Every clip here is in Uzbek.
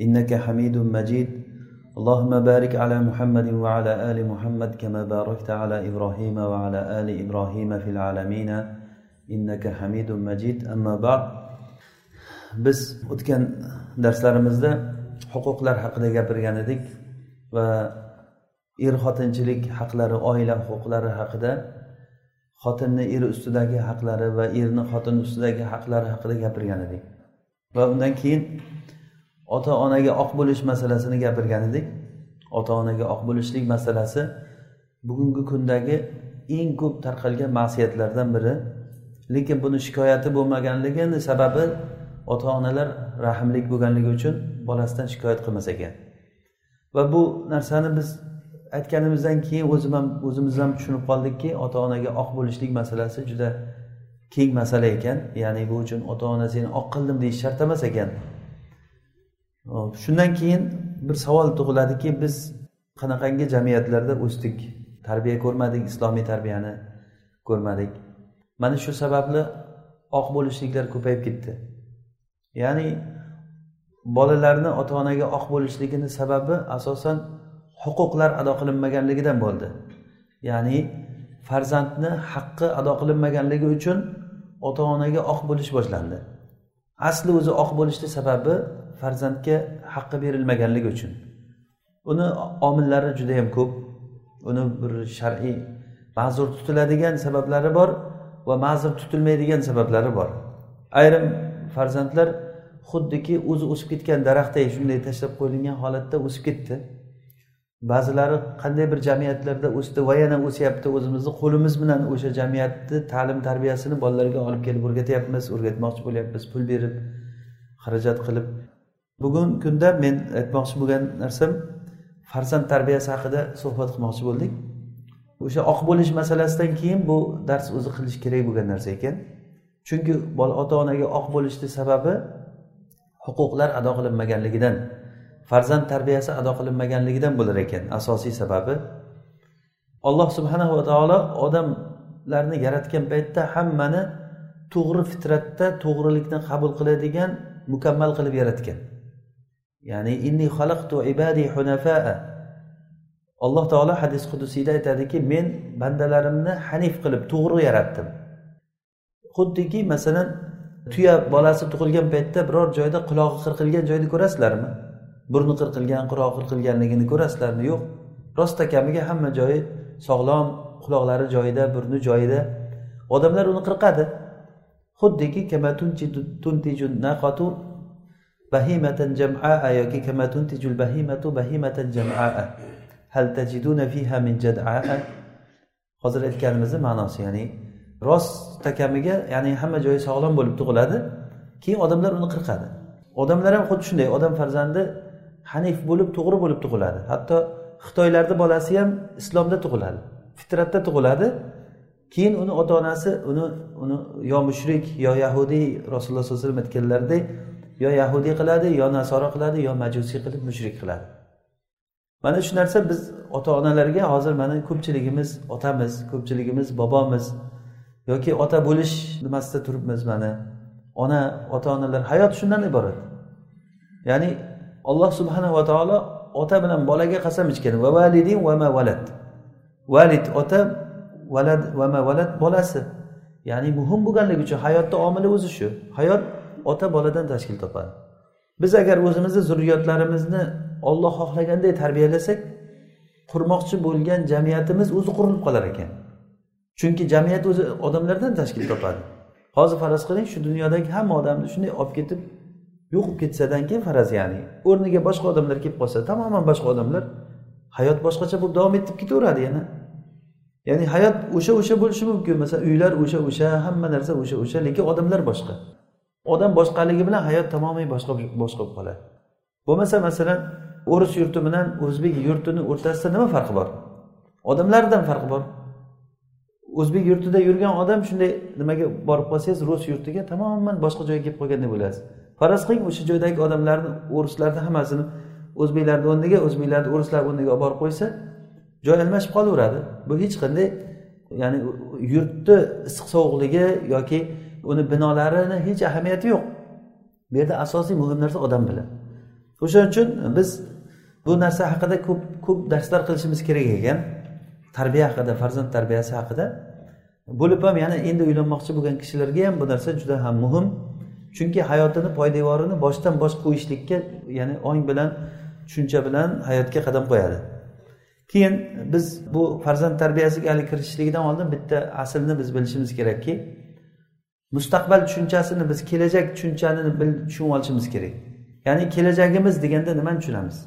إنك حميد مجيد اللهم بارك على محمد وعلى آل محمد كما باركت على إبراهيم وعلى آل إبراهيم في العالمين إنك حميد مجيد أما بعد biz o'tgan darslarimizda huquqlar haqida gapirgan edik va er xotinchilik haqlari oila huquqlari haqida xotinni er ustidagi haqlari va erni xotin ustidagi haqlari haqida gapirgan edik va undan keyin ota onaga oq bo'lish masalasini gapirgan edik. Ota onaga oq bo'lishlik masalasi bugungi kundagi eng ko'p tarqalgan ma'siyatlardan biri. Lekin buni shikoyati bo'lmaganligini sababi ota onalar rahmlik bo'lganligi uchun bolasidan shikoyat qilmas ekan. Va bu narsani biz aytganimizdan keyin o'zim ham o'zimiz ham tushunib qoldikki ota onaga oq bo'lishlik masalasi juda keng masala ekan. Ya'ni bu uchun ota ona seni oq qildim deyish shart emas ekan. Shundan keyin bir savol tug'iladiki biz qanaqangi jamiyatlarda o'sdik? Tarbiya ko'rmadik islomiy tarbiyani ko'rmadik. Mana shu sababli oq bo'lishliklar ko'payib ketdi. Ya'ni bolalarni ota onaga oq bo'lishligini sababi asosan huquqlar ado qilinmaganligidan bo'ldi. Ya'ni farzandni haqqi ado qilinmaganligi uchun ota onaga oq bo'lish boshlandi. Asli o'zi oq bo'lishni sababi farzandga haqqi berilmaganligi uchun. Uni omillari juda yam ko'p. Uni bir shar'iy ma'zur tutiladigan sabablari bor va ma'zur tutilmaydigan sabablari bor. Ayrim farzandlar xuddiki o'zi o'sib ketgan daraxtday shunday tashlab qo'yilgan holatda o'sib ketdi. Ba'zilari qanday bir jamiyatlarda o'sdi va yana o'syapti o'zimizni qo'limiz bilan o'sha jamiyatni ta'lim tarbiyasini bolalarga olib kelib o'rgatyapmiz o'rgatmoqchi bo'lyapmiz pul berib xarajat qilib bugungi kunda men aytmoqchi bo'lgan narsam farzand tarbiyasi haqida suhbat qilmoqchi bo'ldik. O'sha oq bo'lish masalasidan keyin bu dars o'zi qilish kerak bo'lgan narsa ekan. Chunki bola ota onaga oq bo'lishni sababi huquqlar ado qilinmaganligidan farzand tarbiyasi ado qilinmaganligidan bo'lar ekan asosiy sababi. Alloh subhanahu va taolo odamlarni yaratgan paytda hammani to'g'ri fitratda to'g'rilikni qabul qiladigan mukammal qilib yaratgan. Ya'ni inni xalaqtu ibadi hunafaa. Alloh taolo hadis qudusiyda aytadiki men bandalarimni hanif qilib to'g'ri yaratdim. Xuddiki masalan tuya bolasi tug'ilgan paytda biror joyda qulog'i qirqilgan joyni ko'rasizlarmi? Burni qirqilgan qulog'i qirqilganligini ko'rasizlarmi? Yo'q. Rosta kamiga hamma joyi sog'lom quloqlari joyida burni joyida. Odamlar uni qirqadi. Xuddiki bahimatan jam'aa yoki kama tuntijul bahimatu bahimatan jam'aa. Hal tajiduna fiha min jad'aa? Hozir aytganimizni ma'nosi ya'ni rost takamiga ya'ni hamma joyi sog'lom bo'lib tug'iladi keyin odamlar uni qirqadi. Odamlar ham xuddi shunday odam farzandi hanif bo'lib to'g'ri bo'lib tug'iladi. Hatto xitoylarni bolasi ham islomda tug'iladi fitratda tug'iladi. Keyin uni ota onasi uni uni yo mushrik yo yahudiy rasululloh sollallohu alayhi vasallam aytganlaridek yo yahudiy qiladi yo nasoro qiladi yo majusiy qilib mushrik qiladi. Mana shu narsa biz ota onalarga hozir mana ko'pchiligimiz otamiz ko'pchiligimiz bobomiz yoki ota bo'lish nimasida turibmiz mana. Ona ota onalar hayot shundan iborat. Ya'ni alloh subhanahu va taolo ota bilan bolaga qasam ichgan. Va validin va ma valad valid ota valad va ma valad bolasi. Ya'ni muhim bo'lganligi uchun hayotda omili o'zi shu. Hayot ota boladan tashkil topadi. Biz agar o'zimizni zurriyotlarimizni olloh xohlaganday tarbiyalasak qurmoqchi bo'lgan jamiyatimiz o'zi qurilib qolar ekan. Chunki jamiyat o'zi odamlardan tashkil topadi. Hozir faraz qiling shu dunyodagi hamma odamni shunday olib ketib yo'q bo'lib ketsadan keyin faraz ya'ni o'rniga boshqa odamlar kelib qolsa tamoman boshqa odamlar hayot boshqacha bo'lib davom etib ketaveradi yana. Ya'ni hayot o'sha o'sha bo'lishi mumkin masalan uylar o'sha o'sha hamma narsa o'sha o'sha lekin odamlar boshqa. Odam boshqaligi bilan hayot tamomiy boshqa boshqa bo'lib qoladi. Bo'lmasa masalan o'ris yurti bilan o'zbek yurtini o'rtasida nima farqi bor? Odamlardan farqi bor. O'zbek yurtida yurgan odam shunday nimaga borib qolsangiz rus yurtiga tamoman boshqa joyga kelib qolgandek bo'lasiz faraz qiling o'sha joydagi odamlarni o'rislarni hammasini o'zbeklarni o'rniga o'zbeklarni o'rislar o'rniga olib borib qo'ysa joy almashib qolaveradi. Bu hech qanday ya'ni yurtni issiq sovuqligi yoki uni binolarini hech ahamiyati yo'q. Bu yerda asosiy muhim narsa odam bilan o'shaning uchun biz bu narsa haqida ko'p ko'p darslar qilishimiz kerak ekan. Tarbiya haqida farzand tarbiyasi haqida. Bo'lib ham yana endi uylanmoqchi bo'lgan kishilarga ham bu narsa juda ham muhim. Chunki hayotini poydevorini boshdan bosh qo'yishlikka ya'ni ong bilan tushuncha bilan hayotga qadam qo'yadi. Keyin biz bu farzand tarbiyasiga hali kirishishligidan oldin bitta aslni biz bilishimiz kerakki mustaqbal tushunchasini biz kelajak tushunchani tushunib olishimiz kerak. Ya'ni kelajagimiz deganda nimani tushunamiz?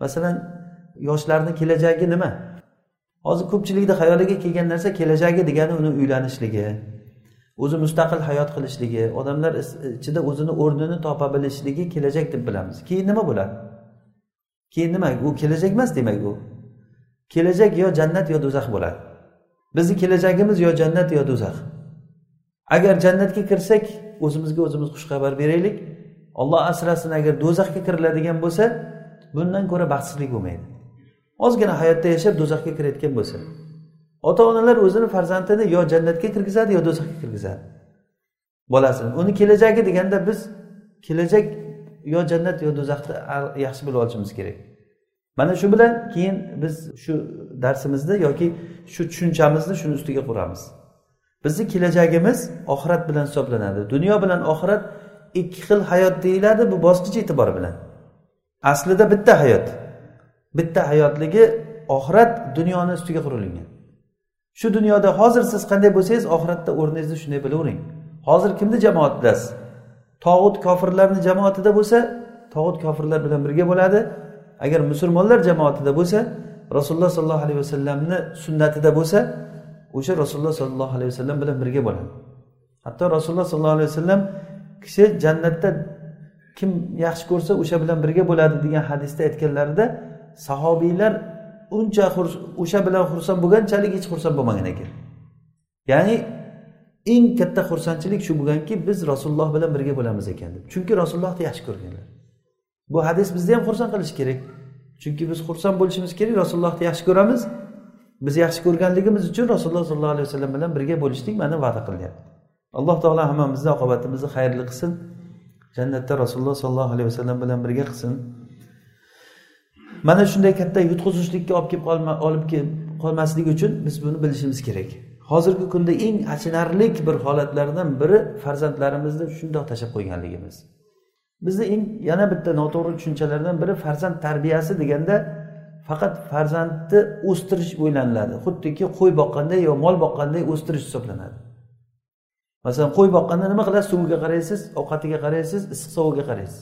Masalan yoshlarni kelajagi nima? Hozir ko'pchilikni xayoliga kelgan narsa kelajagi degani uni uylanishligi o'zi mustaqil hayot qilishligi odamlar ichida o'zini o'rnini topa bilishligi kelajak deb bilamiz. Keyin nima bo'ladi? Keyin nima? U kelajak emas demak u. Kelajak yo jannat yo do'zax bo'ladi. Bizni kelajagimiz yo jannat yo do'zax. Agar jannatga kirsak o'zimizga o'zimiz xushxabar beraylik. Olloh asrasin agar do'zaxga kiriladigan bo'lsa bundan ko'ra baxtsizlik bo'lmaydi. Ozgina hayotda yashab do'zaxga kirayotgan bo'lsa ota onalar o'zini farzandini yo jannatga kirgizadi yo do'zaxga kirgizadi. Bolasini uni kelajagi deganda biz kelajak yo jannat yo do'zaxni yaxshi bilib olishimiz kerak. Mana shu bilan keyin biz shu darsimizni yoki shu tushunchamizni shuni ustiga quramiz. Bizni kelajagimiz oxirat bilan hisoblanadi. Dunyo bilan oxirat ikki xil hayot deyiladi bu bosqich e'tibori bilan. Aslida bitta hayot. Bitta hayotligi oxirat dunyoni ustiga qurilgan. Shu dunyoda hozir siz qanday bo'lsangiz oxiratda o'rningizni shunday bilavering. Hozir kimni jamoatidasiz tog'ut kofirlarni jamoatida bo'lsa tog'ut kofirlar bilan birga bo'ladi. Agar musulmonlar jamoatida bo'lsa rasululloh sollallohu alayhi vasallamni sunnatida bo'lsa o'sha rasululloh sollallohu alayhi vasallam bilan birga bo'ladi. Hatto rasululloh sollallohu alayhi vasallam kishi jannatda kim yaxshi ko'rsa o'sha bilan birga bo'ladi degan hadisda aytganlarida sahobiylar uncha o'sha bilan xursand bo'lganchalik hech xursand bo'lmagan ekan. Ya'ni eng katta xursandchilik shu bo'lganki biz rasululloh bilan birga bo'lamiz ekan deb. Chunki rasulullohni yaxshi ko'rganlar. Bu hadis bizni ham xursand qilishi kerak. Chunki biz xursand bo'lishimiz kerak rasulullohni yaxshi ko'ramiz. Biz yaxshi ko'rganligimiz uchun rasululloh sollallohu alayhi vasallam bilan birga bo'lishlik mana va'da qilyapti alloh taolo hammamizni oqibatimizni xayrli qilsin. Jannatda rasululloh sollallohu alayhi vasallam bilan birga qilsin. Mana shunday katta yutqizishlikka olib kelib qolma olib kelib qolmasligi uchun biz buni bilishimiz kerak. Hozirgi kunda eng achinarli bir holatlardan biri farzandlarimizni shundoq tashlab qo'yganligimiz. Bizni eng yana bitta noto'g'ri tushunchalardan biri farzand tarbiyasi deganda faqat farzandni o'stirish o'ylaniladi. Xuddiki qo'y boqqanday yo mol boqqanday o'stirish hisoblanadi. Masalan qo'y boqqanda nima qilasiz? Suviga qaraysiz ovqatiga qaraysiz issiq sovuqiga qaraysiz.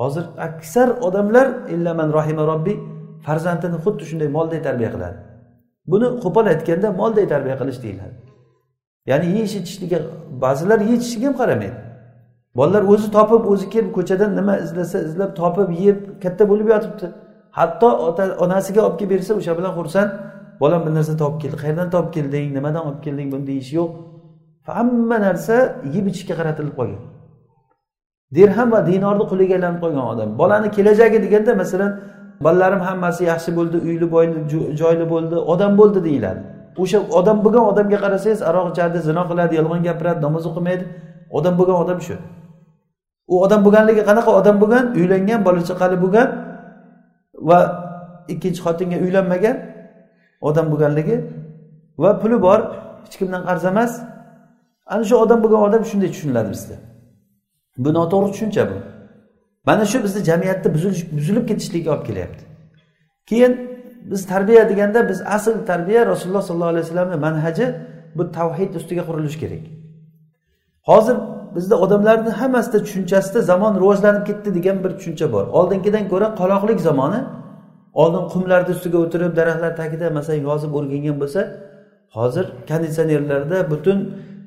Hozir aksar odamlar illaman rohima robbiy farzandini xuddi shunday molday tarbiya qiladi. Buni qo'pol aytganda molday tarbiya qilish deyiladi. Ya'ni yeyish ichishligiga ba'zilar yeyishishiga ham qaramaydi. Bolalar o'zi topib o'zi kelib ko'chadan nima izlasa izlab topib yeb katta bo'lib yotibdi. Hatto ota onasiga olib kelib bersa o'sha bilan xursand bolam bir narsa topib keldi. Qayerdan topib kelding? Nimadan olib kelding? Buni deyish yo'q. Hamma narsa yeb ichishga qaratilib qolgan. Dirham va dinorni quliga aylanib qolgan odam. Bolani kelajagi deganda masalan bolalarim hammasi yaxshi bo'ldi uyli boyli joyli bo'ldi odam bo'ldi deyiladi. O'sha odam bo'lgan odamga qarasangiz aroq ichadi zino qiladi yolg'on gapiradi namoz o'qimaydi. Odam bo'lgan odam shu. U odam bo'lganligi qanaqa? Odam bo'lgan uylangan bola chaqali bo'lgan va ikkinchi xotinga uylanmagan odam bo'lganligi va puli bor hech kimdan qarz emas. Ana shu odam bo'lgan odam shunday tushuniladi bizda. Bu noto'g'ri tushuncha bu. Mana shu bizni jamiyatda buzilib ketishligiga olib kelyapti. Keyin biz tarbiya deganda biz asl tarbiya rasululloh sollallohu alayhi vasallamni manhaji bu tavhid ustiga qurilishi kerak. Hozir bizda odamlarni hammasida tushunchasida zamon rivojlanib ketdi degan bir tushuncha bor. Oldingidan ko'ra qoloqlik zamoni oldin qumlarni ustiga o'tirib daraxtlar tagida masalan yozib o'rgangan bo'lsa hozir konditsionerlarda butun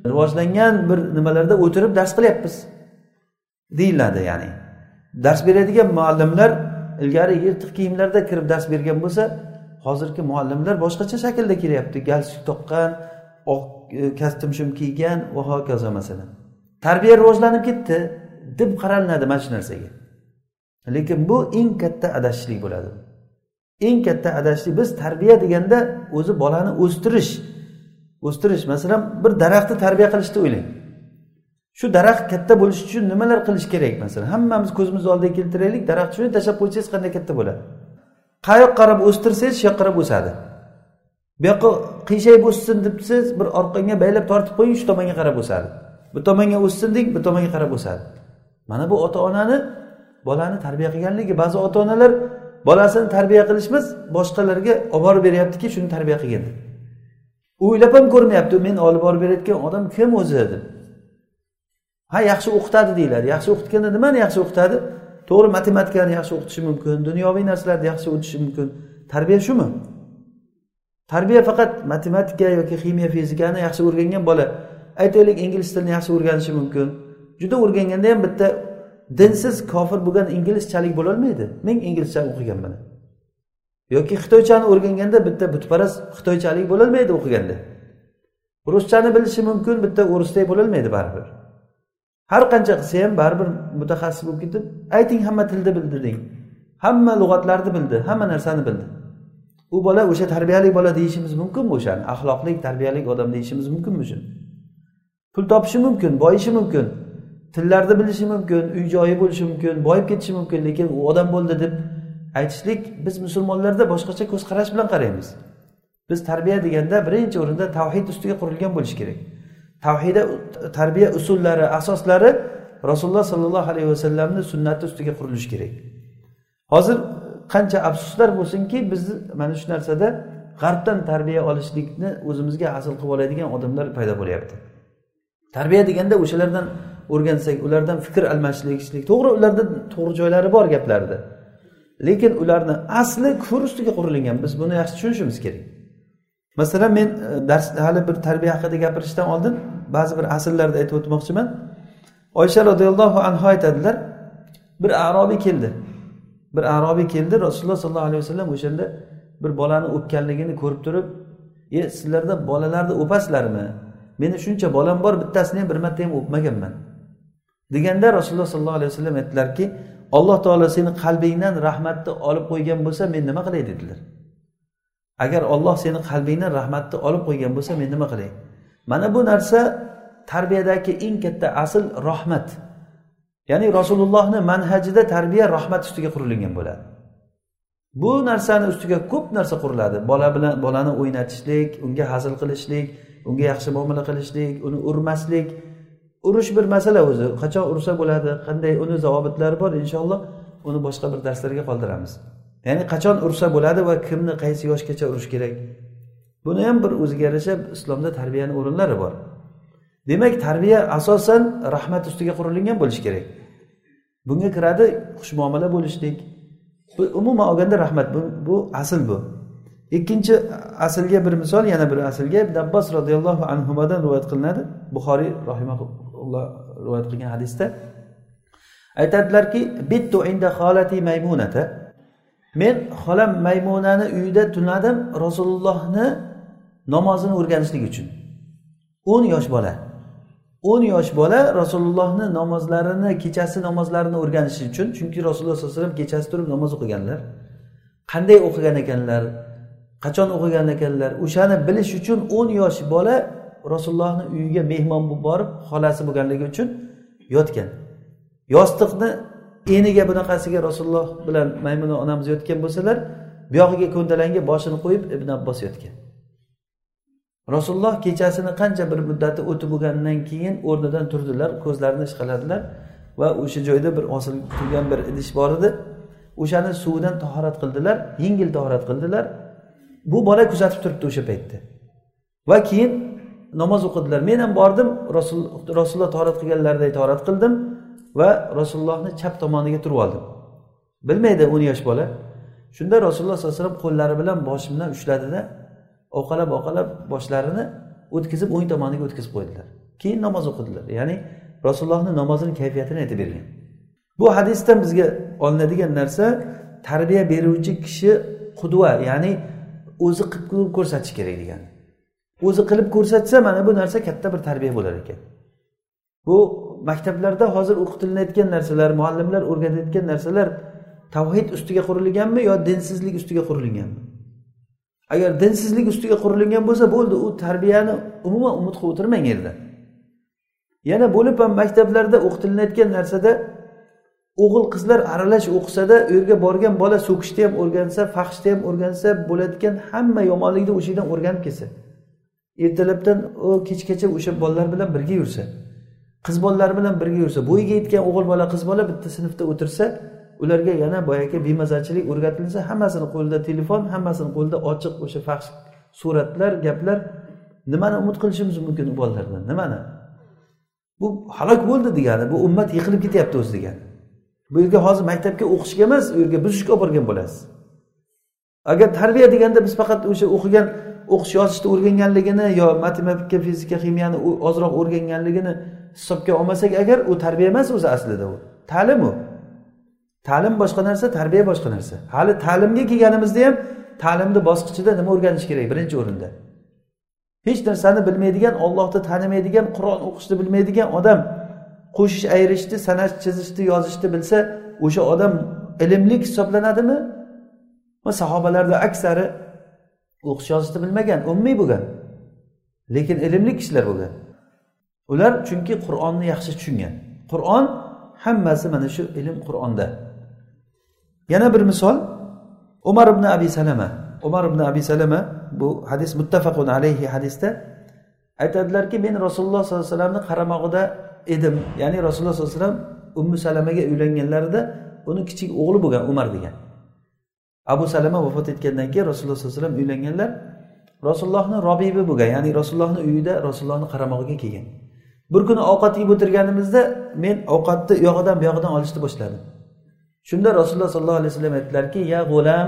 rivojlangan bir nimalarda o'tirib dars qilyapmiz deyiladi ya'ni. Dars beradigan muallimlar ilgari yirtiq kiyimlarda kirib dars bergan bo'lsa hozirgi muallimlar boshqacha shaklda kelyapti. Galstuk toqqan oq e, kostyum shim kiygan va hokazo masalan. Tarbiya rivojlanib ketdi deb qaralinadi mana shu narsaga. Lekin bu eng katta adashishlik bo'ladi. Eng katta adashishlik biz tarbiya deganda o'zi bolani o'stirish o'stirish. Masalan bir daraxtni tarbiya qilishni o'ylang. Shu daraxt katta bo'lishi uchun nimalar qilish kerak? Masalan hammamiz ko'zimizni oldiga keltiraylik daraxtni shuni tashlab qo'ysangiz qanday katta bo'ladi? Qayoqqa qarab o'stirsangiz shu yoqqa qarab o'sadi. Bu yoqqa qiyshayib o'ssin debsiz bir orqangga baylab tortib qo'ying shu tomonga qarab o'sadi. Bir tomonga o'ssin deng bir tomonga qarab o'sadi. Mana bu ota onani bolani tarbiya qilganligi ba'zi ota onalar bolasini tarbiya qilishimiz boshqalarga olib borib beryaptiki shuni tarbiya qilgin. Deb o'ylab ham ko'rmayapti men olib borib berayotgan odam kim o'zi deb ha yaxshi o'qitadi deyiladi yaxshi o'qitganda nimani yaxshi o'qitadi? To'g'ri matematikani yaxshi o'qitishi mumkin dunyoviy narsalarni yaxshi o'tishi mumkin. Tarbiya shumi? Tarbiya faqat matematika yoki ximiya fizikani yaxshi o'rgangan bola aytaylik ingliz tilini yaxshi o'rganishi mumkin. Juda o'rganganda ham bitta dinsiz kofir bo'lgan inglizchalik bo'lolmaydi. Men inglizcha o'qiganman yoki xitoychani o'rganganda bitta butparast xitoychalik bo'lolmaydi o'qiganda. Ruschani bilishi mumkin bitta o'risdek bo'lolmaydi baribir. Har qancha qilsa ham baribir mutaxassis bo'lib ketib ayting hamma tilni bildi deng hamma lug'atlarni bildi hamma narsani bildi. U bola o'sha tarbiyali bola deyishimiz mumkinmi o'shani? Axloqli tarbiyali odam deyishimiz mumkinmi shuni pul topishi mumkin boyishi mumkin. Tillarni bilishi mumkin uy joyi bo'lishi mumkin boyib ketishi mumkin lekin u odam bo'ldi deb aytishlik biz musulmonlarda boshqacha ko'z qarash bilan qaraymiz. Biz tarbiya deganda birinchi o'rinda tavhid ustiga qurilgan bo'lishi kerak. Tavhida tarbiya usullari asoslari rasululloh sollallohu alayhi vasallamni sunnati ustiga qurilishi kerak. Hozir qancha afsuslar bo'lsinki bizni mana shu narsada g'arbdan tarbiya olishlikni o'zimizga asl qilib oladigan odamlar paydo bo'lyapti. Tarbiya deganda o'shalardan o'rgansak ulardan fikr almashishlik to'g'ri ularda to'g'ri joylari bor gaplarida lekin ularni asli kufr ustiga qurilgan biz buni yaxshi tushunishimiz kerak. Masalan men e, dars hali bir tarbiya haqida gapirishdan oldin ba'zi bir asllarni aytib o'tmoqchiman. Oysha roziyallohu anhu aytadilar bir arobiy keldi. Bir arobiy keldi rasululloh sollallohu alayhi vasallam o'shanda bir bolani o'pganligini ko'rib turib e sizlarda bolalarni o'pasizlarmi? Meni shuncha bolam bor bittasini ham bir marta ham o'pmaganman. Deganda rasululloh sollallohu alayhi vasallam aytdilarki alloh taolo seni qalbingdan rahmatni olib qo'ygan bo'lsa men nima qilay dedilar. Agar olloh seni qalbingdan rahmatni olib qo'ygan bo'lsa men nima qilay? Mana bu narsa tarbiyadagi eng katta asl rahmat. Ya'ni rasulullohni manhajida tarbiya rahmat ustiga qurilgan bo'ladi. Bu narsani ustiga ko'p narsa quriladi. Bola bilan bolani o'ynatishlik unga hazil qilishlik unga yaxshi muomala qilishlik uni urmaslik urush bir masala o'zi. Qachon ursa bo'ladi qanday uni zavobitlari bor inshaalloh uni boshqa bir darslarga qoldiramiz. Ya'ni qachon ursa bo'ladi va kimni qaysi yoshgacha urish kerak? Buni ham bir o'ziga yarasha islomda tarbiyani o'rinlari bor. Demak tarbiya asosan rahmat ustiga qurilgan bo'lishi kerak. Bunga kiradi xushmuomala bo'lishlik. Bu umuman olganda rahmat bu, bu asl bu. Ikkinchi aslga bir misol yana bir aslga ibn abbos roziyallohu anhudan rivoyat qilinadi. Buxoriy rahimaulloh rivoyat qilgan hadisda aytadilarki bittu inda xolati maymunata. Men xolam maymunani uyida tunadim rasulullohni namozini o'rganishlik uchun. O'n yosh bola. O'n yosh bola rasulullohni namozlarini kechasi namozlarini o'rganishi uchun chunki rasululloh sallallohu alayhi vasallam kechasi turib namoz o'qiganlar. Qanday o'qigan ekanlar? Qachon o'qigan ekanlar? O'shani bilish uchun o'n yosh bola rasulullohni uyiga mehmon bo'lib borib xolasi bo'lganligi uchun yotgan. Yostiqni eniga bunaqasiga rasululloh bilan maymuna onamiz yotgan bo'lsalar buyog'iga ko'ndalangga boshini qo'yib ibn abbos yotgan. Rasululloh kechasini qancha bir muddati o'tib bo'lgandan keyin o'rnidan turdilar ko'zlarini ishqaladilar va o'sha joyda bir osilib turgan bir idish bor edi. O'shani suvidan tahorat qildilar yengil tahorat qildilar. Bu bola kuzatib turibdi o'sha paytda. Va keyin namoz o'qidilar. Men ham bordim rasul rasululloh tahorat qilganlariday tahorat qildim va rasulullohni chap tomoniga turib oldim. Bilmaydi o'n yosh bola. Shunda rasululloh sollallohu alayhi vasallam qo'llari bilan boshimdan ushladida oqalab oqalab boshlarini o'tkazib o'ng tomoniga o'tkazib qo'ydilar. Keyin namoz o'qidilar. Ya'ni rasulullohni namozini kayfiyatini aytib bergan. Bu hadisdan bizga olinadigan narsa tarbiya beruvchi kishi qudva ya'ni o'zi qilib ko'rsatish kerak degan. O'zi qilib ko'rsatsa mana bu narsa katta bir tarbiya bo'lar ekan. Bu maktablarda hozir o'qitilayotgan narsalar muallimlar o'rgatayotgan narsalar tavhid ustiga qurilganmi yo dinsizlik ustiga qurilganmi? Agar dinsizlik ustiga qurilgan bo'lsa bo'ldi u tarbiyani umuman umid qilib o'tirmang yerda yana bo'lib ham maktablarda o'qitilayotgan narsada o'g'il qizlar aralash o'qisada u yerga borgan bola so'kishni ham o'rgansa fahshni ham o'rgansa bo'ladigan hamma yomonlikni o'sha yerdan o'rganib kelsa ertalabdan u kechgacha o'sha bolalar bilan birga yursa qiz bolalar bilan birga yursa bo'yiga yetgan o'g'il bola qiz bola bitta sinfda o'tirsa ularga yana boyagi bemazachilik o'rgatilsa hammasini qo'lida telefon hammasini qo'lida ochiq o'sha faxsh suratlar gaplar nimani umid qilishimiz mumkin u bolalardan? Nimani? Bu halok bo'ldi degani bu ummat yiqilib ketyapti o'zi degani. Bu yerga hozir maktabga o'qishga emas u yerga buzishga olib borgan bo'lasiz. Agar tarbiya deganda biz faqat o'sha o'qigan o'qish yozishni o'rganganligini yo matematika fizika ximiyani ozroq o'rganganligini hisobga olmasak agar u tarbiya emas o'zi aslida u. Ta'lim u. Ta'lim boshqa narsa tarbiya boshqa narsa. Hali ta'limga kelganimizda ham ta'limni bosqichida nima o'rganish kerak birinchi o'rinda? Hech narsani bilmaydigan ollohni tanimaydigan qur'on o'qishni bilmaydigan odam qo'shish ayrishni sanash chizishni yozishni bilsa o'sha odam ilmli hisoblanadimi? Sahobalarni aksari o'qish yozishni bilmagan ummiy bo'lgan lekin ilmli kishilar bo'lgan. Ular chunki qur'onni yaxshi tushungan. Qur'on hammasi mana shu ilm qur'onda. Yana bir misol umar ibn abi salama. Umar ibn abi salama bu hadis muttafaqun alayhi hadisda aytadilarki men rasululloh sollallohu alayhi vasallamni qaramog'ida edim. Ya'ni rasululloh sollallohu alayhi vasallam ummu salamaga uylanganlarida uni kichik o'g'li bo'lgan umar degan. Abu salama vafot etgandan keyin rasululloh sollallohu alayhi vasallam uylanganlar rasulullohni robibi bo'lgan ya'ni rasulullohni uyida rasulullohni qaramog'iga kelgan. Bir kuni ovqat yeb o'tirganimizda men ovqatni u yog'idan bu yog'idan olishni boshladim. Shunda rasululloh sollallohu alayhi vasallam aytdilarki ya g'ulam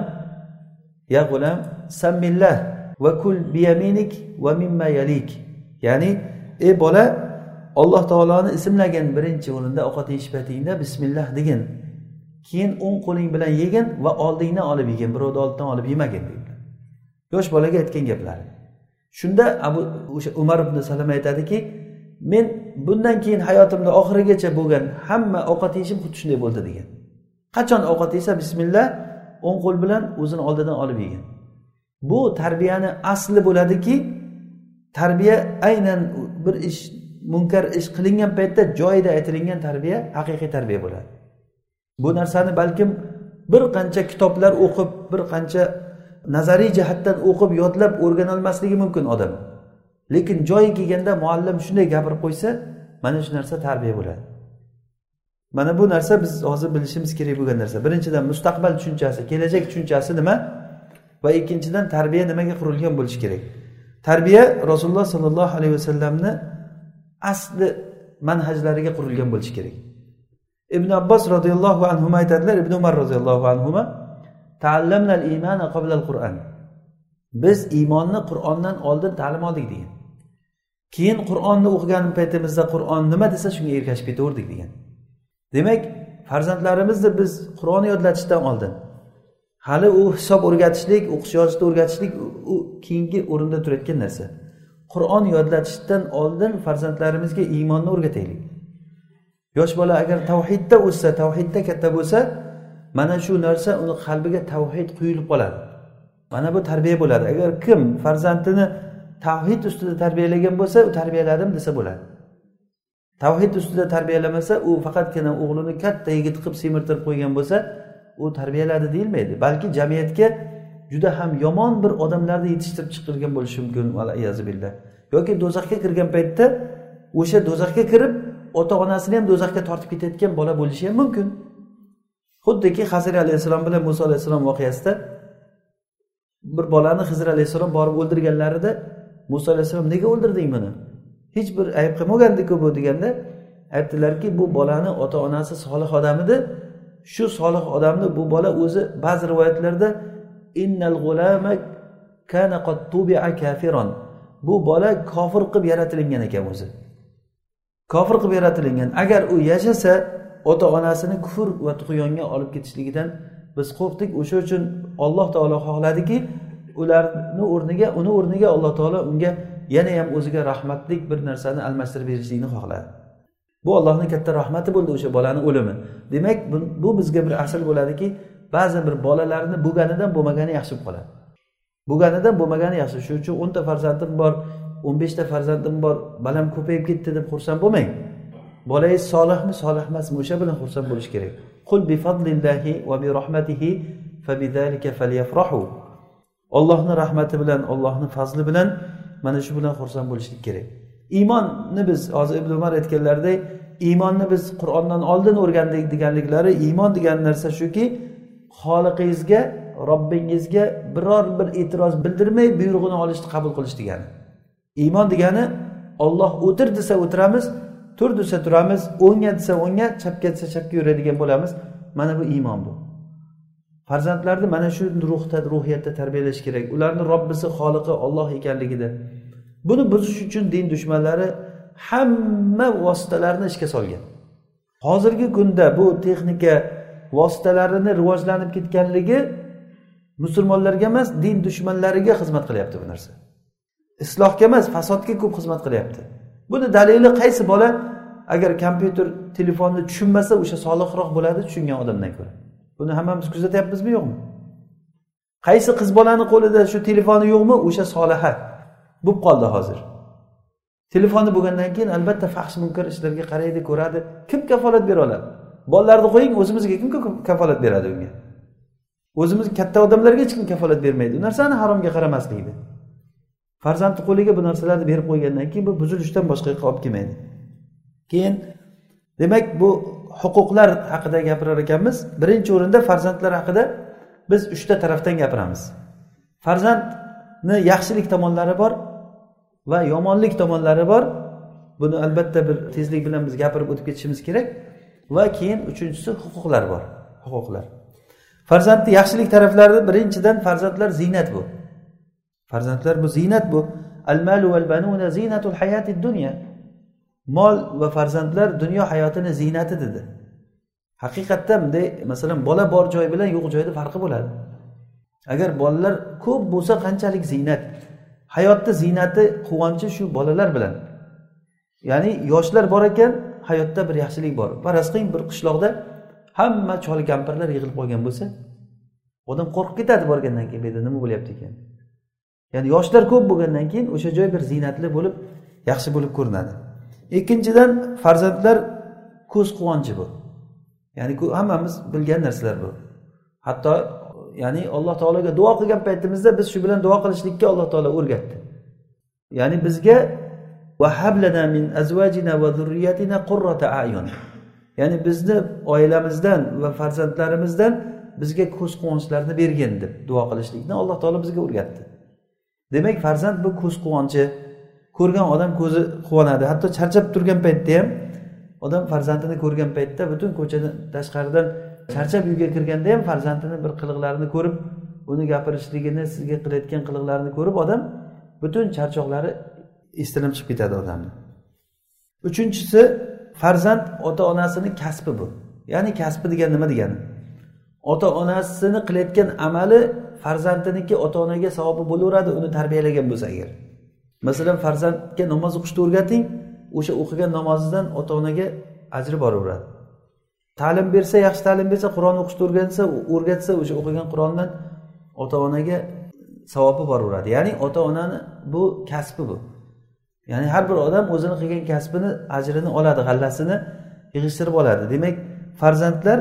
ya g'ulam sammillah va kul biyaminik va mimma yalik. Ya'ni ey bola alloh taoloni ismlagin birinchi o'rinda ovqat yeyish paytingda bismillah degin. Keyin o'ng qo'ling bilan yegin va oldingdan olib yegin birovni oldidan olib yemagin deydi. Yosh bolaga aytgan gaplari. Shunda abu o'sha umar ibn salama aytadiki men bundan keyin hayotimda oxirigacha bo'lgan hamma ovqat yeyishim xuddi shunday bo'ldi degan qachon ovqat yesa bismillah o'ng qo'l bilan o'zini oldidan olib yegin. Bu tarbiyani asli bo'ladiki tarbiya aynan bir ish munkar ish qilingan paytda joyida aytilingan tarbiya haqiqiy tarbiya bo'ladi. Bu narsani balkim bir qancha kitoblar o'qib bir qancha nazariy jihatdan o'qib yodlab o'rganolmasligi mumkin odam. Lekin joyi kelganda muallim shunday gapirib qo'ysa mana shu narsa tarbiya bo'ladi. Mana bu narsa biz hozir bilishimiz kerak bo'lgan narsa. Birinchidan mustaqbal tushunchasi kelajak tushunchasi nima? Va ikkinchidan tarbiya nimaga qurilgan bo'lishi kerak? Tarbiya rasululloh sollallohu alayhi vasallamni asli manhajlariga qurilgan bo'lishi kerak. Ibn abbos roziyallohu anhu aytadilar ibn umar roziyallohu anhu qur'an. Biz iymonni qur'ondan oldin ta'lim oldik degan. Keyin qur'onni o'qigan paytimizda qur'on nima desa shunga ergashib ketaverdik degan. Demak farzandlarimizni biz qur'onni yodlatishdan oldin. Hali u hisob o'rgatishlik o'qish yozishni o'rgatishlik u keyingi o'rinda turayotgan narsa. Qur'on yodlatishdan oldin farzandlarimizga iymonni o'rgataylik. Yosh bola agar tavhidda o'ssa tavhidda katta bo'lsa mana shu narsa uni qalbiga tavhid quyilib qoladi. Mana bu tarbiya bo'ladi. Agar kim farzandini tavhid ustida tarbiyalagan bo'lsa u tarbiyaladim desa bo'ladi. Tavhid ustida tarbiyalamasa u faqatgina o'g'lini katta yigit qilib semirtirib qo'ygan bo'lsa u tarbiyaladi deyilmaydi. Balki jamiyatga juda ham yomon bir odamlarni yetishtirib chiqargan bo'lishi mumkin. Billah. Yoki do'zaxga kirgan paytda o'sha do'zaxga kirib ota onasini ham do'zaxga tortib ketayotgan bola bo'lishi ham mumkin. Xuddiki hazir alayhissalom bilan muso alayhissalom voqeasida bir bolani hizr alayhissalom borib o'ldirganlarida muso alayhissalom nega o'ldirding buni? Hech bir ayb qilmagandiku bu deganda aytdilarki bu bolani ota onasi solih odam edi. Shu solih odamni bu bola o'zi ba'zi rivoyatlarda innal g'ulama kana qad kafiron bu bola kofir qilib yaratilingan ekan o'zi. Kofir qilib yaratilingan. Agar u yashasa ota onasini kufr va tug'yonga olib ketishligidan biz qo'rqdik. O'sha uchun alloh taolo xohladiki ularni o'rniga uni o'rniga alloh taolo unga yana ham o'ziga rahmatlik bir narsani almashtirib berishlikni xohladi. Bu allohni katta rahmati bo'ldi o'sha bolani o'limi. Demak bu bizga bir asl bo'ladiki ba'zi bir bolalarni bo'lganidan bo'lmagani yaxshi bo'lib qoladi. Bo'lganidan bo'lmagani yaxshi. Shuning uchun o'nta farzandim bor o'n beshta farzandim bor balam ko'payib ketdi deb xursand bo'lmang. Bolangiz solihmi solih emasmi o'sha bilan xursand bo'lish kerak. Qul bi fadlillahi va bi rahmatihi falyafrahu. Ollohni rahmati bilan ollohni fazli bilan mana shu bilan xursand bo'lishlik kerak. Iymonni biz hozir ibn umar aytganlaridek iymonni biz qur'ondan oldin o'rgandik deganliklari iymon degan narsa shuki xoliqingizga robbingizga biror bir e'tiroz bildirmay buyrug'ini olishni qabul qilish degani. Iymon degani olloh o'tir desa o'tiramiz tur desa turamiz o'ngga desa o'ngga chapga desa chapga yuradigan bo'lamiz. Mana bu iymon bu. Farzandlarni mana shu ruhda ruhiyatda tarbiyalash kerak. Ularni robbisi xoliqi olloh ekanligida. Buni buzish uchun din dushmanlari hamma vositalarni ishga solgan. Hozirgi kunda bu texnika vositalarini rivojlanib ketganligi musulmonlarga emas din dushmanlariga xizmat qilyapti bu narsa. Islohga emas fasodga ko'p xizmat qilyapti. Buni dalili qaysi bola? Agar kompyuter telefonni tushunmasa o'sha solihroq bo'ladi tushungan odamdan ko'ra. Buni hammamiz kuzatyapmizmi yo'qmi? Qaysi qiz bolani qo'lida shu telefoni yo'qmi? O'sha soliha bo'lib qoldi hozir. Telefoni bo'lgandan keyin albatta faxsh munkar ishlarga qaraydi ko'radi. Kim kafolat bera oladi? Bolalarni qo'ying o'zimizga kim kafolat beradi unga? O'zimiz katta odamlarga hech kim kafolat bermaydi. Bu narsani haromga qaramaslikni. Farzandni qo'liga bu narsalarni berib qo'ygandan keyin bu buzilishdan boshqa yoqqa olib kelmaydi. Keyin demak bu huquqlar haqida gapirar ekanmiz. Birinchi o'rinda farzandlar haqida biz uchta tarafdan gapiramiz. Farzandni yaxshilik tomonlari bor va yomonlik tomonlari bor. Buni albatta bir tezlik bilan biz gapirib o'tib ketishimiz kerak. Va keyin uchinchisi huquqlar bor. Huquqlar. Farzandni yaxshilik taraflari birinchidan farzandlar ziynat bu. Farzandlar bu ziynat bu. Al malu val banuna zinatul hayati dunya. Mol va farzandlar dunyo hayotini ziynati dedi. Haqiqatda bunday masalan bola bor joy bilan yo'q joyda farqi bo'ladi. Agar bolalar ko'p bo'lsa qanchalik ziynat? Hayotni ziynati quvonchi shu bolalar bilan. Ya'ni yoshlar bor ekan hayotda bir yaxshilik bor. Faraz qiling bir qishloqda hamma chol kampirlar yig'ilib qolgan bo'lsa odam qo'rqib ketadi borgandan keyin bu yerda nima bo'lyapti ekan? Ya'ni yoshlar ko'p bo'lgandan keyin o'sha joy bir ziynatli bo'lib yaxshi bo'lib ko'rinadi. Ikkinchidan farzandlar ko'z quvonchi bu. Ya'ni hammamiz bilgan narsalar bu. Hatto ya'ni alloh taologa duo qilgan paytimizda biz shu bilan duo qilishlikka alloh taolo o'rgatdi. Ya'ni bizga min azvajina va zurriyatina qurrata ayun. Ya'ni bizni oilamizdan va farzandlarimizdan bizga ko'z quvonchlarni bergin deb duo qilishlikni alloh taolo bizga o'rgatdi. Demak farzand bu ko'z quvonchi ko'rgan odam ko'zi quvonadi. Hatto charchab turgan paytda ham odam farzandini ko'rgan paytda butun ko'chadan tashqaridan charchab uyga kirganda ham farzandini bir qiliqlarini ko'rib uni gapirishligini sizga qilayotgan qiliqlarini ko'rib odam butun charchoqlari esdan chiqib ketadi odamni. Uchinchisi farzand ota onasini kasbi bu. Ya'ni kasbi degan nima degani? Ota onasini qilayotgan amali farzandiniki ota onaga savobi bo'laveradi uni tarbiyalagan bo'lsa agar. Masalan farzandga namoz o'qishni o'rgating o'sha o'qigan namozidan ota onaga ajri boraveradi. Ta'lim bersa yaxshi ta'lim bersa qur'on o'qishni o'rgansa o'rgatsa o'sha o'qigan qur'ondan ota onaga savobi boraveradi. Ya'ni ota onani bu kasbi bu. Ya'ni har bir odam o'zini qilgan kasbini ajrini oladi g'allasini yig'ishtirib oladi. Demak farzandlar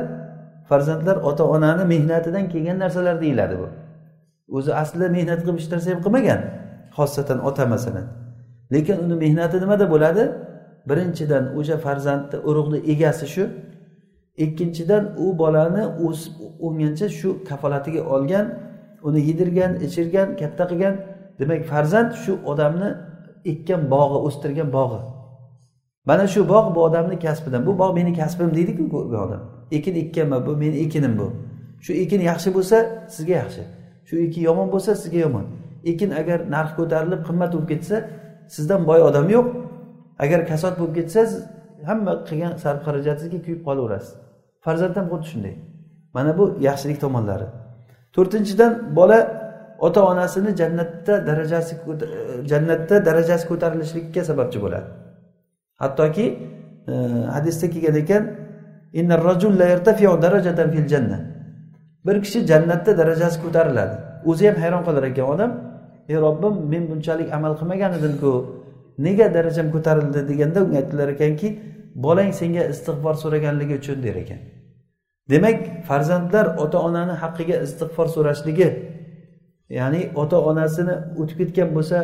farzandlar ota onani mehnatidan kelgan narsalar deyiladi bu. O'zi aslida mehnat qilib hech narsa ham qilmagan xosatan ota masalan lekin uni mehnati nimada bo'ladi? Birinchidan o'sha farzandni urug'ni egasi shu ikkinchidan u bolani o'sib o'ngancha shu kafolatiga olgan uni yedirgan ichirgan katta qilgan. Demak farzand shu odamni ekkan bog'i o'stirgan bog'i. Mana shu bog' bu odamni kasbidan bu bog' meni kasbim deydiku bu odam. Ekin ekkanman bu meni ekinim bu. Shu ekin yaxshi bo'lsa sizga yaxshi. Shu ekin yomon bo'lsa sizga yomon. Ekin agar narx ko'tarilib qimmat bo'lib ketsa sizdan boy odam yo'q. Agar kasod bo'lib ketsa hamma qilgan sarf xarajatingizga kuyib qolaverasiz. Farzand ham xuddi shunday. Mana bu yaxshilik tomonlari. To'rtinchidan bola ota onasini jannatda darajasi jannatda darajasi ko'tarilishlikka sababchi bo'ladi. Hattoki e, hadisda kelgan ekan bir kishi jannatda darajasi ko'tariladi. O'zi ham hayron qolar ekan odam ey robbim men bunchalik amal qilmagan edimku nega darajam ko'tarildi? deganda unga aytdilar ekanki bolang senga istig'for so'raganligi uchun der ekan. Demak farzandlar ota onani haqqiga istig'for so'rashligi ya'ni ota onasini o'tib ketgan bo'lsa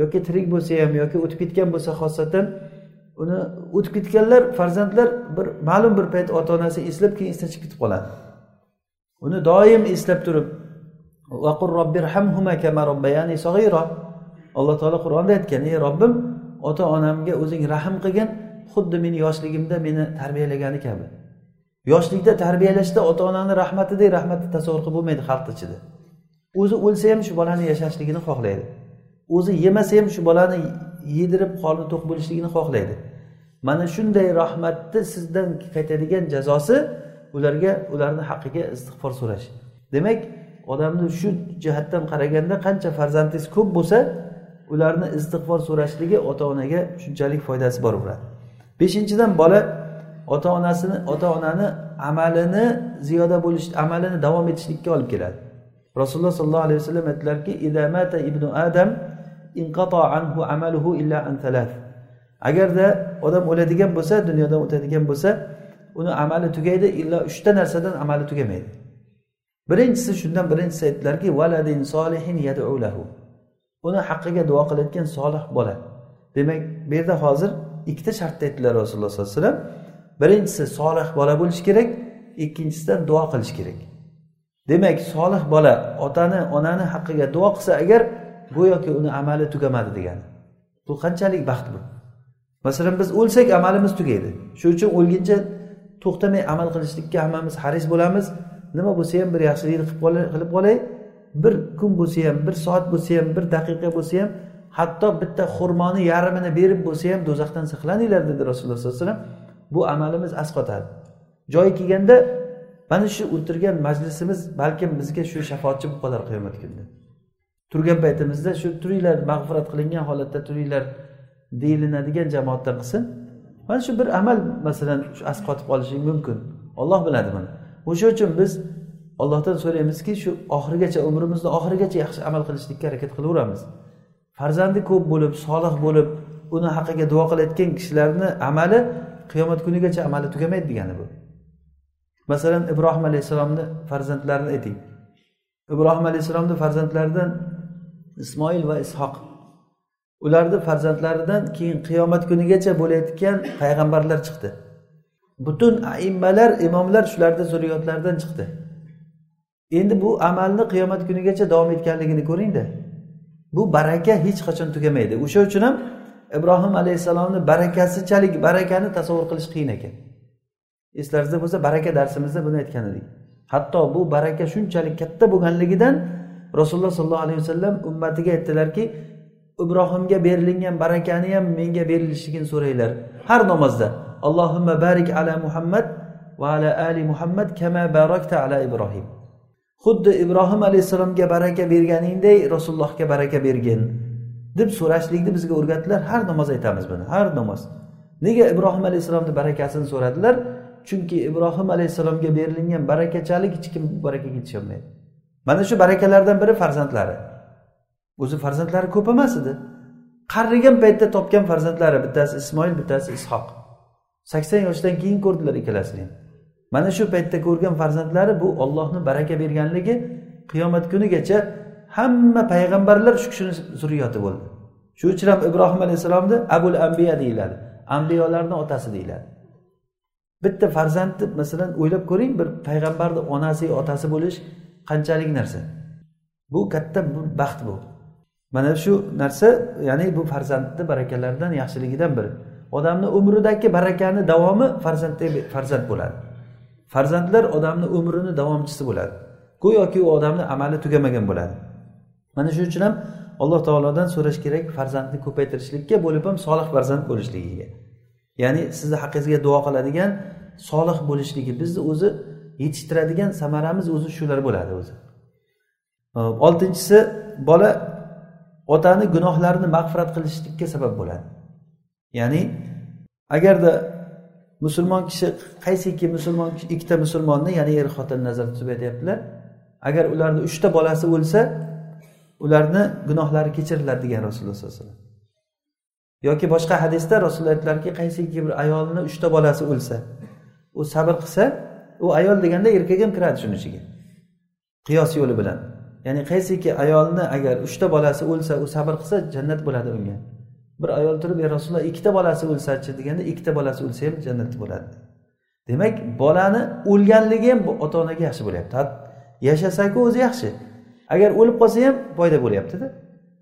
yoki tirik bo'lsa ham yoki o'tib ketgan bo'lsa xosatan uni o'tib ketganlar farzandlar bir ma'lum bir payt ota onasi eslab keyin esdan chiqib ketib qoladi. Uni doim eslab turib alloh taolo qur'onda aytgan ey robbim ota onamga o'zing rahm qilgin xuddi meni yoshligimda meni tarbiyalagani kabi. Yoshlikda tarbiyalashda ota onani rahmatidek rahmatni tasavvur qilib bo'lmaydi xalq ichida o'zi o'lsa ham shu bolani yashashligini xohlaydi. O'zi yemasa ham shu bolani yedirib qorni to'q bo'lishligini xohlaydi. Mana shunday rahmatni sizdan qaytadigan jazosi ularga ularni haqqiga istig'for so'rash. Demak odamni shu jihatdan qaraganda qancha farzandingiz ko'p bo'lsa ularni istig'for so'rashligi ota onaga shunchalik foydasi bor bo'ladi. Beshinchidan bola ota onasini ota onani amalini ziyoda bo'lish amalini davom etishlikka olib keladi. Rasululloh sollallohu alayhi vasallam aytdilarki ibnu adam anhu amaluhu illa an agarda odam o'ladigan bo'lsa dunyodan o'tadigan bo'lsa uni amali tugaydi illo uchta narsadan amali tugamaydi. Birinchisi shundan birinchisi aytdilarki valadin solihin lahu. Uni haqqiga duo qilayotgan solih bola. Demak bu yerda hozir ikkita shartni aytdilar rasululloh sollallohu alayhi vasallam. Birinchisi solih bola bo'lishi kerak ikkinchisidan duo qilish kerak. Demak solih bola otani onani haqqiga duo qilsa agar go'yoki uni amali tugamadi degani. Bu qanchalik baxt bu? Masalan biz o'lsak amalimiz tugaydi. Shuning uchun o'lguncha to'xtamay amal qilishlikka hammamiz haris bo'lamiz. Nima bo'lsa ham bir yaxshilikni qilib qolay bir kun bo'lsa ham bir soat bo'lsa ham bir daqiqa bo'lsa ham hatto bitta xurmoni yarmini berib bo'lsa ham do'zaxdan saqlaninglar dedi rasululloh sollallohu alayhi vasallam. Bu amalimiz asqotadi. Joyi kelganda mana shu o'tirgan majlisimiz balkim bizga shu shafoatchi bo'lib qolar qiyomat kunida turgan paytimizda shu turinglar mag'firat qilingan holatda turinglar deyilinadigan jamoatdan qilsin. Mana shu bir amal masalan shu asqotib qolishi mumkin. Olloh biladi buni o'sha uchun biz ollohdan so'raymizki shu oxirigacha umrimizni oxirigacha yaxshi amal qilishlikka harakat qilaveramiz. Farzandi ko'p bo'lib solih bo'lib uni haqqiga duo qilayotgan kishilarni amali qiyomat kunigacha amali tugamaydi degani bu. Masalan ibrohim alayhissalomni farzandlarini ayting. Ibrohim alayhissalomni farzandlaridan ismoil va ishoq. Ularni farzandlaridan keyin qiyomat kunigacha bo'layotgan payg'ambarlar chiqdi. Butun aimmalar imomlar shularni zurriyotlaridan chiqdi. Endi bu amalni qiyomat kunigacha davom etganligini ko'ringda. Bu baraka hech qachon tugamaydi. O'sha uchun ham ibrohim alayhissalomni barakasichalik barakani tasavvur qilish qiyin ekan. Eslaringizda bo'lsa baraka darsimizda buni aytgan edik. Hatto bu baraka shunchalik katta bo'lganligidan rasululloh sollallohu alayhi vasallam ummatiga aytdilarki ibrohimga berilingan barakani ham menga berilishligini so'ranglar. Har namozda allohimma barik ala muhammad va ala ali muhammad kama barakta ala ibrohim. Xuddi ibrohim alayhissalomga baraka berganingdek rasulullohga baraka bergin deb so'rashlikni bizga o'rgatdilar. Har namoz aytamiz buni har namoz. Nega ibrohim alayhissalomni barakasini so'radilar? Chunki ibrohim alayhissalomga berilingan barakachalik hech kim barakaga yetisholmaydi. Mana shu barakalardan biri farzandlari. O'zi farzandlari ko'p emas edi. Qarigan paytda topgan farzandlari bittasi ismoil bittasi ishoq. Sakson yoshdan keyin ko'rdilar ikkalasini. Ham mana shu paytda ko'rgan farzandlari bu ollohni baraka berganligi qiyomat kunigacha hamma payg'ambarlar shu kishini zurriyoti bo'ldi. Shuning uchun ham ibrohim alayhissalomni abul ambiya deyiladi. Ambiyolarni otasi deyiladi. Bitta farzandni masalan o'ylab ko'ring bir payg'ambarni onasi otasi bo'lish qanchalik narsa. Bu katta baxt bu. Mana shu narsa ya'ni bu farzandni barakalaridan yaxshiligidan biri. Odamni umridagi barakani davomi farzandda farzand bo'ladi. Farzandlar odamni umrini davomchisi bo'ladi. Go'yoki u odamni amali tugamagan bo'ladi. Mana shuning uchun ham alloh taolodan so'rash kerak farzandni ko'paytirishlikka bo'lib ham solih farzand bo'lishligiga. Ya'ni sizni haqqingizga duo qiladigan solih bo'lishligi bizni o'zi yetishtiradigan samaramiz o'zi shular bo'ladi o'zi. Oltinchisi bola otani gunohlarini mag'firat qilishlikka sabab bo'ladi. Ya'ni agarda musulmon kishi qaysiki musulmon ikkita musulmonni ya'ni er xotin nazarda tutib aytyaptilar. Agar ularni uchta bolasi o'lsa ularni gunohlari kechiriladi degan rasululloh sallallohu alayhi vasallam. Yoki boshqa hadisda rasululloh aytdilarki qaysiki bir ayolni uchta bolasi o'lsa u sabr qilsa u ayol deganda erkak ham kiradi shuni ichiga. Qiyos yo'li bilan. Ya'ni qaysiki ayolni agar uchta bolasi o'lsa u sabr qilsa jannat bo'ladi unga. Bir ayol turib ey rasululloh ikkita bolasi o'lsachi deganda ikkita bolasi o'lsa ham jannat bo'ladi. Demak bolani o'lganligi ham ota onaga yaxshi bo'lyapti. Yashasaku o'zi yaxshi. Agar o'lib qolsa ham foyda bo'lyaptida.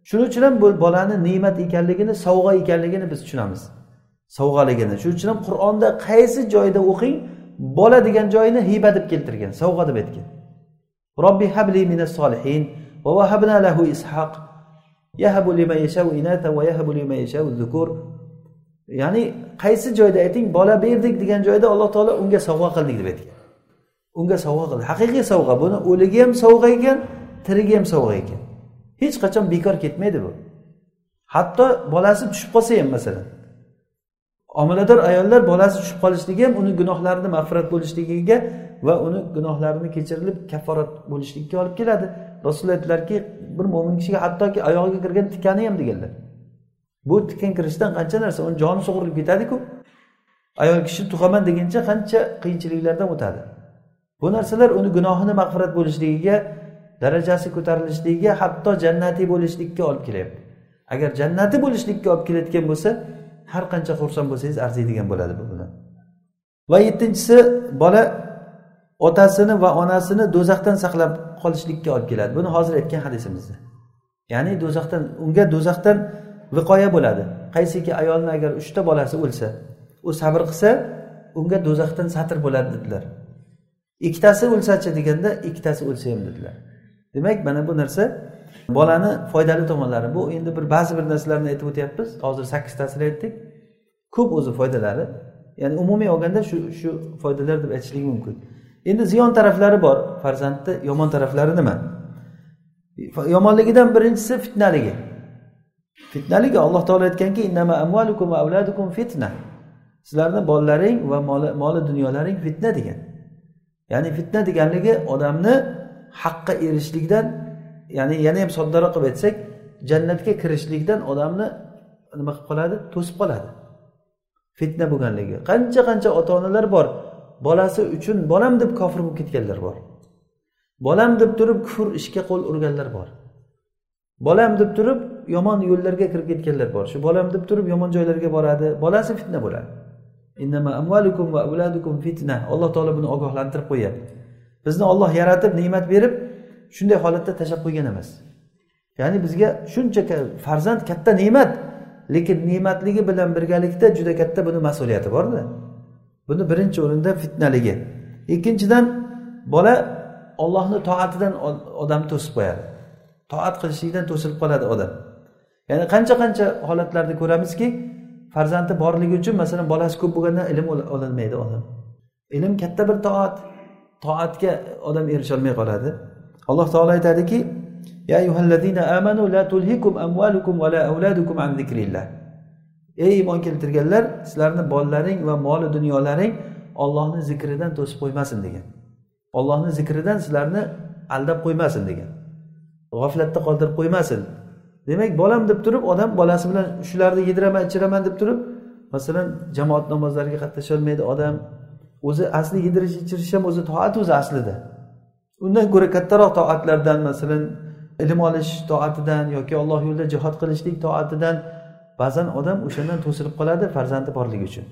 Shuning uchun ham bu bolani ne'mat ekanligini sovg'a ekanligini biz tushunamiz. Sovg'aligini. Shuning uchun ham qur'onda qaysi joyda o'qing bola degan joyini hiba deb keltirgan sovg'a deb aytgan. Robbi habli minas solihin va vahabna lahu ishoq yahabu liman yashau inata va yahabu liman yashau zukur ya'ni qaysi joyda ayting bola berdik degan joyda alloh taolo unga sovg'a qildik deb aytgan. Unga sovg'a qildi. Haqiqiy sovg'a. Buni o'ligi ham sovg'a ekan tirigi ham sovg'a ekan. Hech qachon bekor ketmaydi bu. Hatto bolasi tushib qolsa ham masalan. Omilador ayollar bolasi tushib qolishligi ham uni gunohlarini mag'firat bo'lishligiga va uni gunohlarini kechirilib kafforat bo'lishlikka olib keladi. Rasululloh aytdilarki bir mo'min kishiga hattoki oyog'iga kirgan tikani ham deganlar. Bu tikan kirishdan qancha narsa uni joni sug'urilib ketadiku. Ayol kishi tug'aman deguncha qancha qiyinchiliklardan o'tadi. Bu narsalar uni gunohini mag'firat bo'lishligiga darajasi ko'tarilishligiga hatto jannatiy bo'lishlikka olib kelyapti. Agar jannati bo'lishlikka olib kelayotgan bo'lsa har qancha xursand bo'lsangiz arziydigan bo'ladi bu bilan. Va yettinchisi bola otasini va onasini do'zaxdan saqlab qolishlikka olib keladi. Buni hozir aytgan hadisimizda. Ya'ni do'zaxdan unga do'zaxdan viqoya bo'ladi. Qaysiki ayolni agar uchta bolasi o'lsa u sabr qilsa unga do'zaxdan satr bo'ladi dedilar. Ikkitasi o'lsachi deganda ikkitasi o'lsa ham dedilar. Demak mana bu narsa bolani foydali tomonlari. Bu endi bir ba'zi bir narsalarni aytib o'tyapmiz. Hozir sakkiztasini aytdik. Ko'p o'zi foydalari. Ya'ni umumiy olganda shu shu foydalar deb aytishlik mumkin. Endi ziyon taraflari bor. Farzandni yomon taraflari nima? Yomonligidan birinchisi fitnaligi. Fitnaligi alloh taolo aytganki fitna. Sizlarni bolalaring va moli dunyolaring fitna degan. Ya'ni fitna deganligi odamni haqqa erishishlikdan ya'ni yana ham soddaroq qilib aytsak jannatga kirishlikdan odamni nima qilib qoladi? To'sib qoladi. Fitna bo'lganligi. Qancha qancha ota onalar bor bolasi uchun bolam deb kofir bo'lib ketganlar bor. Bolam deb turib kufr ishga qo'l urganlar bor. Bolam deb turib yomon yo'llarga kirib ketganlar bor. Shu bolam deb turib yomon joylarga boradi bolasi fitna bo'ladi. Fitna alloh taolo buni ogohlantirib qo'yapti bizni olloh yaratib ne'mat berib shunday holatda tashlab qo'ygan emas. Ya'ni bizga shuncha farzand katta ne'mat lekin ne'matligi bilan birgalikda juda katta buni mas'uliyati borda. Buni birinchi o'rinda fitnaligi. Ikkinchidan bola ollohni toatidan odamni to'sib qo'yadi. Toat qilishlikdan to'silib qoladi odam. Ya'ni qancha qancha holatlarda ko'ramizki farzandi borligi uchun masalan bolasi ko'p bo'lganda ilm ololmaydi odam. Ilm katta bir toat. Toatga odam erisholmay qoladi. Alloh taolo aytadiki ey iymon keltirganlar sizlarni bolalaring va moli dunyolaring ollohni zikridan to'sib qo'ymasin degan. Ollohni zikridan sizlarni aldab qo'ymasin degan. G'aflatda qoldirib qo'ymasin. Demak bolam deb turib odam bolasi bilan shularni yediraman ichiraman deb turib masalan jamoat namozlariga qatnasholmaydi odam. O'zi asli yedirish ichirish ham o'zi toat o'zi aslida. Undan ko'ra kattaroq toatlardan masalan ilm olish toatidan yoki alloh yo'lida jihod qilishlik toatidan ba'zan odam o'shandan to'silib qoladi farzandi borligi uchun.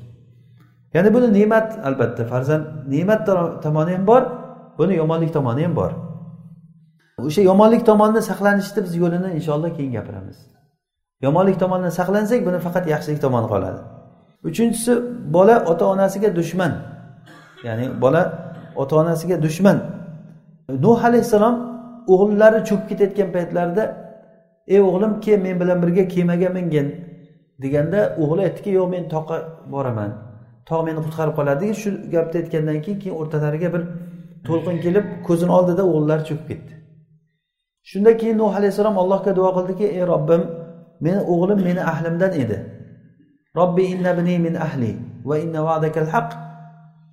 Ya'ni buni ne'mat albatta farzand ne'mat tomoni ham bor buni yomonlik tomoni ham bor. O'sha yomonlik tomonini saqlanishni biz yo'lini inshaalloh keyin gapiramiz. Yomonlik tomonidan saqlansak buni faqat yaxshilik tomoni qoladi. Uchinchisi bola ota onasiga dushman. Ya'ni bola ota onasiga dushman. Nuh alayhissalom o'g'illari cho'kib ketayotgan paytlarida ey o'g'lim kel men bilan birga kemaga mingin deganda o'g'li aytdiki yo'q men toqqa boraman. Tog' meni qutqarib qoladi shu gapni aytgandan keyin keyin o'rtalariga bir to'lqin kelib ko'zini oldida o'g'illari cho'kib ketdi. Shundan keyin nuh alayhissalom allohga duo qildiki ey robbim meni o'g'lim meni ahlimdan edi. Robbi innabni min ahli va inna va'dakal haq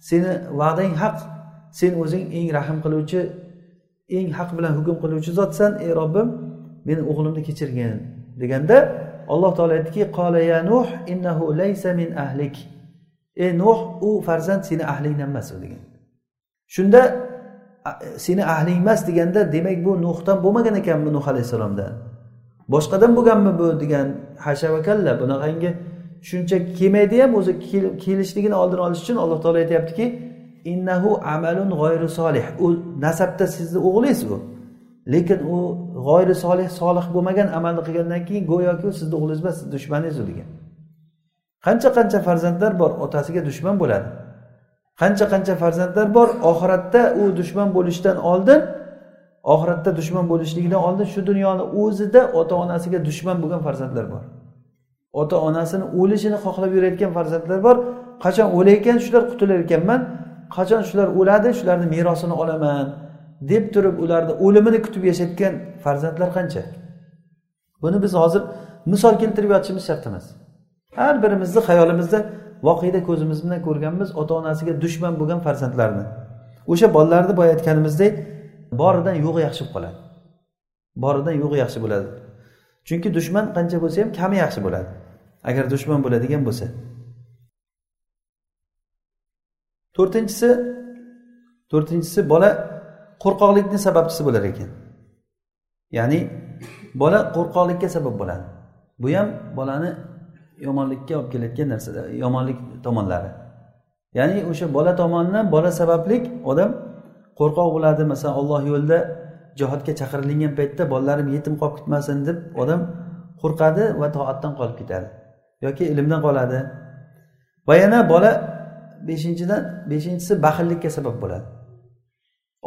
seni va'dang haq. Sen o'zing eng rahm qiluvchi eng haq bilan hukm qiluvchi zotsan ey robbim meni o'g'limni kechirgin deganda alloh taolo aytdiki qola ya nuh innahu laysa min ahlik. Ey nuh u farzand seni ahlingdan emas u degan shunda seni ahling emas deganda demak bu nuhdan bo'lmagan ekanmi nuh alayhissalomdan? Boshqadan bo'lganmi bu? degan hasha va kalla bunaqangi shuncha kelmaydi ham o'zi kelishligini oldini olish uchun alloh taolo aytyaptiki innahu amalun g'oyri solih. U nasabda sizni o'g'lingiz u lekin u g'oyri solih solih bo'lmagan amalni qilgandan keyin go'yoki u sizni o'g'lingiz emas sizni dushmaningiz u degan. Qancha qancha farzandlar bor otasiga dushman bo'ladi. Qancha qancha farzandlar bor oxiratda u dushman bo'lishdan oldin oxiratda dushman bo'lishligidan oldin shu dunyoni o'zida ota onasiga dushman bo'lgan farzandlar bor. Ota onasini o'lishini xohlab yurayotgan farzandlar bor. Qachon o'layekan shular qutular ekanman? Qachon shular o'ladi shularni merosini olaman deb turib ularni o'limini kutib yashayotgan farzandlar qancha? Buni biz hozir misol keltirib yotishimiz shart emas. Har birimizni xayolimizda voqeda ko'zimiz bilan ko'rganmiz ota onasiga dushman bo'lgan farzandlarni. O'sha bolalarni boya aytganimizdek boridan yo'g'i yaxshi bo'lib qoladi. Boridan yo'g'i yaxshi bo'ladi. Chunki dushman qancha bo'lsa ham kami yaxshi bo'ladi. Agar dushman bo'ladigan bo'lsa. To'rtinchisi to'rtinchisi bola qo'rqoqlikni sababchisi bo'lar ekan. Ya'ni bola qo'rqoqlikka sabab bo'ladi. Bu ham bolani yomonlikka olib kelayotgan narsa yomonlik tomonlari. Ya'ni o'sha bola tomonidan bola sabablik odam qo'rqoq bo'ladi. Masalan olloh yo'lida jihodga chaqirilgan paytda bolalarim yetim qolib ketmasin deb odam qo'rqadi va toatdan qolib ketadi. Yoki ilmdan qoladi. Va yana bola beshinchidan beshinchisi baxillikka sabab bo'ladi.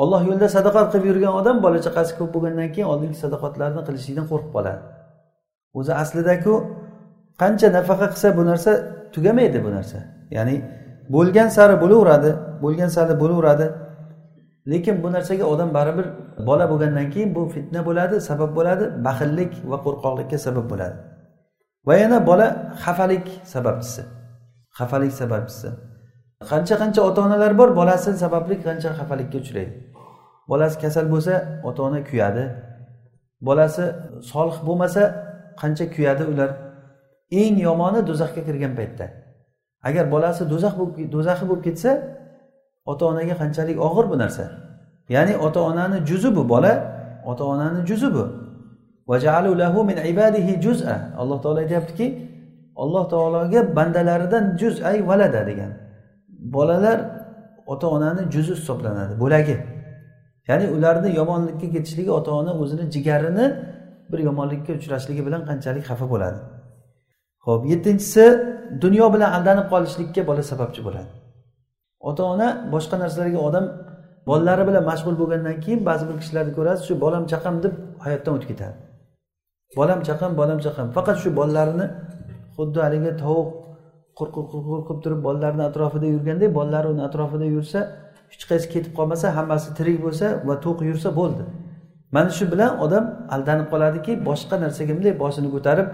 Olloh yo'lida sadaqat qilib yurgan odam bola chaqasi ko'p bo'lgandan keyin oldingi sadoqatlarni qilishlikdan qo'rqib qoladi. O'zi aslidaku qancha nafaqa qilsa bu narsa tugamaydi bu narsa. Ya'ni bo'lgan sari bo'laveradi bo'lgan sari bo'laveradi. Lekin bu narsaga odam baribir bola bo'lgandan keyin bu fitna bo'ladi sabab bo'ladi baxillik va qo'rqoqlikka sabab bo'ladi. Va yana bola xafalik sababchisi. Xafalik sababchisi. Qancha qancha ota onalar bor bolasi sababli qancha xafalikka uchraydi. Bolasi kasal bo'lsa ota ona kuyadi. Bolasi solih bo'lmasa qancha kuyadi ular? Eng yomoni do'zaxga kirgan paytda. Agar bolasi do'zax do'zaxi bo'lib ketsa ota onaga qanchalik og'ir bu narsa. Ya'ni ota onani juzi bu bola ota onani juzi bu. Alloh taolo aytyaptiki alloh taologa bandalaridan juz'ay valada degan. Bolalar ota onani juzi hisoblanadi bo'lagi. Ya'ni ularni yomonlikka ketishligi ota ona o'zini jigarini bir yomonlikka uchrashligi bilan qanchalik xafa bo'ladi? Ho'p yettinchisi dunyo bilan aldanib qolishlikka bola sababchi bo'ladi. Ota ona boshqa narsalarga odam bolalari bilan mashg'ul bo'lgandan keyin ba'zi bir kishilarni ko'rasiz shu bolam chaqam deb hayotdan o'tib ketadi. Bolam chaqam bolam chaqam. Faqat shu bolalarini xuddi haligi tovuq qo'rqib qo'rqib turib bolalarni atrofida yurgandek bolalari uni atrofida yursa hech qaysi ketib qolmasa hammasi tirik bo'lsa va to'q yursa bo'ldi. Mana shu bilan odam aldanib qoladiki boshqa narsaga bunday boshini ko'tarib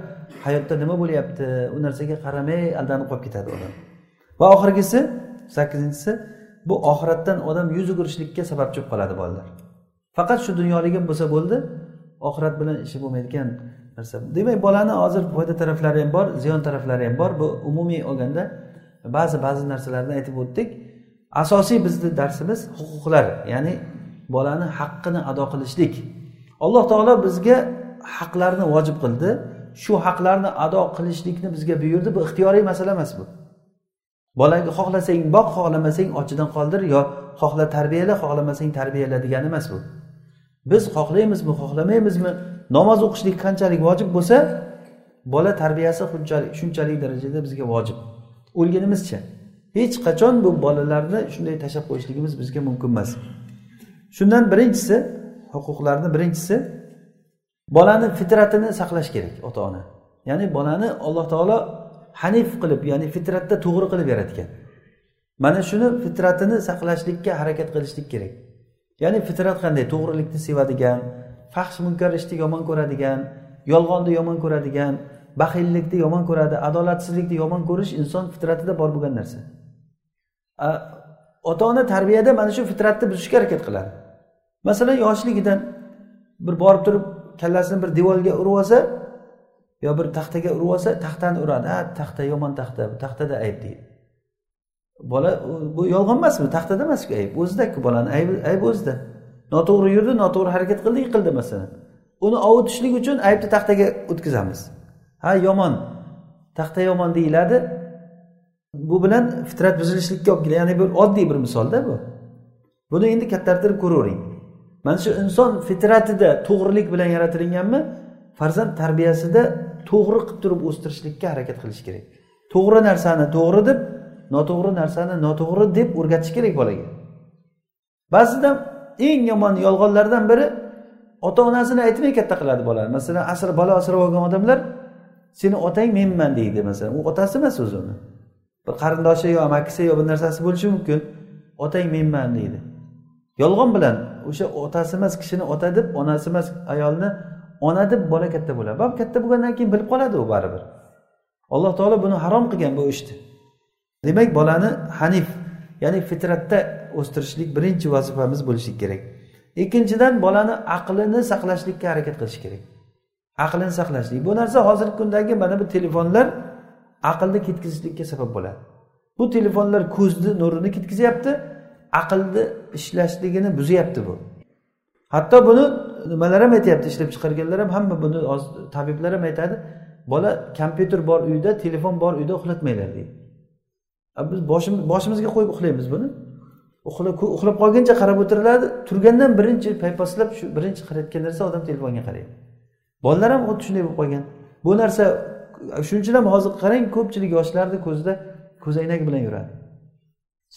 hayotda nima bo'lyapti? U narsaga qaramay aldanib qolib ketadi odam. Va oxirgisi sakkizinchisi bu oxiratdan odam yuz o'girishlikka sababchi bo'lib qoladi bolalar. Faqat shu dunyoligim bo'lsa bo'ldi oxirat bilan ishi bo'lmaydigan narsa. Demak bolani hozir foyda taraflari ham bor ziyon taraflari ham bor. Bu umumiy olganda ba'zi ba'zi narsalarni aytib o'tdik. Asosiy bizni darsimiz huquqlar ya'ni bolani haqqini ado qilishlik. Alloh taolo bizga haqlarni vojib qildi. Shu haqlarni ado qilishlikni bizga buyurdi. Bu ixtiyoriy masala emas bu. Bolaga xohlasang boq xohlamasang ochidan qoldir yo xohla tarbiyala xohlamasang tarbiyala degani emas bu. Biz xohlaymizmi xohlamaymizmi? Namoz o'qishlik qanchalik vojib bo'lsa bola tarbiyasi shunchalik shunchalik darajada bizga vojib. O'lgunimizcha hech qachon bu bolalarni shunday tashlab qo'yishligimiz bizga mumkin emas. Shundan birinchisi huquqlarni birinchisi bolani fitratini saqlash kerak ota ona ya'ni bolani alloh taolo hanif qilib ya'ni fitratda to'g'ri qilib yaratgan. Mana shuni fitratini saqlashlikka harakat qilishlik kerak. Ya'ni fitrat qanday? To'g'rilikni sevadigan fahsh munkar ishni yomon ko'radigan yolg'onni yomon ko'radigan baxillikni yomon ko'radi adolatsizlikni yomon ko'rish inson fitratida bor bo'lgan narsa. Ota ona tarbiyada mana shu fitratni buzishga harakat qiladi. Masalan yoshligidan bir borib turib kallasini bir devorga urib olsa yo bir taxtaga urib olsa taxtani uradi. Ha taxta yomon taxta bu taxtada ayb deydi. Bola bu yolg'on emasmi? Taxtada emasku ayb. O'zidaku bolani. Aybi ayb o'zida. Noto'g'ri yurdi noto'g'ri harakat qildi yiqildi masalan. Uni ovutishlik uchun aybni taxtaga o'tkazamiz. Ha yomon. Taxta yomon deyiladi. Bu bilan fitrat buzilishlikka olib keladi. Ya'ni bir oddiy bir misolda bu. Buni endi kattartirib ko'ravering. Mana shu inson fitratida to'g'rilik bilan yaratilinganmi? Farzand tarbiyasida to'g'ri qilib turib o'stirishlikka harakat qilish kerak. To'g'ri narsani to'g'ri deb noto'g'ri narsani noto'g'ri deb o'rgatish kerak bolaga. Ba'zida eng yomon yolg'onlardan biri ota onasini aytmay katta qiladi bolani masalan asr bola asrab olgan odamlar seni otang menman deydi masalan. U otasi emas o'zi uni. Bir qarindoshi yo amakisi yo bir narsasi bo'lishi mumkin. Otang menman deydi. Yolg'on bilan o'sha otasi emas kishini ota deb onasi emas ayolni ona deb bola katta bo'ladi. Va katta bo'lgandan keyin bilib qoladi u baribir. Alloh taolo buni harom qilgan bu ishni. Demak bolani hanif ya'ni fitratda o'stirishlik birinchi vazifamiz bo'lishi kerak. Ikkinchidan bolani aqlini saqlashlikka harakat qilish kerak. Aqlini saqlashlik. Bu narsa hozirgi kundagi mana bu telefonlar aqlni ketkazishlikka sabab bo'ladi. Bu telefonlar ko'zni nurini ketkazyapti aqlni ishlashligini buzyapti bu. Hatto buni nimalar ham aytyapti ishlab chiqarganlar ham hamma buni tabiblar ham aytadi bola kompyuter bor uyda telefon bor uyda uxlatmanglar deydi. Biz boshimizga qo'yib uxlaymiz buni. Uxlab qolguncha qarab o'tiriladi. Turgandan birinchi paypaslab shu birinchi qarayotgan narsa odam telefonga qaraydi. Bolalar ham xuddi shunday bo'lib qolgan. Bu narsa shuning uchun ham hozir qarang ko'pchilik yoshlarni ko'zida ko'zoynak bilan yuradi.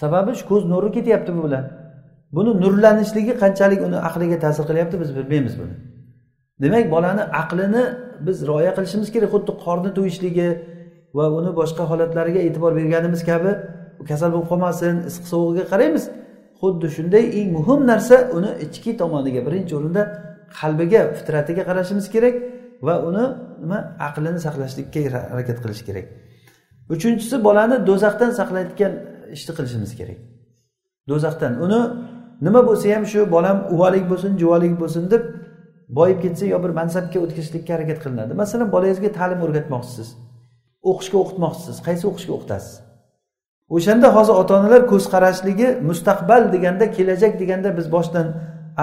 Sababi shu ko'z nuri ketyapti bu bilan. Buni nurlanishligi qanchalik uni aqliga ta'sir qilyapti biz bilmaymiz buni. Demak bolani aqlini biz rioya qilishimiz kerak xuddi qorni to'yishligi va uni boshqa holatlariga e'tibor berganimiz kabi kasal bo'lib qolmasin issiq sovug'iga qaraymiz. Xuddi shunday eng muhim narsa uni ichki tomoniga birinchi o'rinda qalbiga fitratiga qarashimiz kerak va uni nima aqlini saqlashlikka harakat qilish kerak. Uchinchisi bolani do'zaxdan saqlaydigan ishni qilishimiz kerak. Do'zaxdan. Uni nima bo'lsa ham shu bolam uvalik bo'lsin juvalik bo'lsin deb boyib ketsa yo bir mansabga o'tkazishlikka harakat qilinadi. Masalan bolangizga ta'lim o'rgatmoqchisiz. O'qishga o'qitmoqchisiz? Qaysi o'qishga o'qitasiz? O'shanda hozir ota onalar ko'z qarashligi mustaqbal deganda kelajak deganda biz boshdan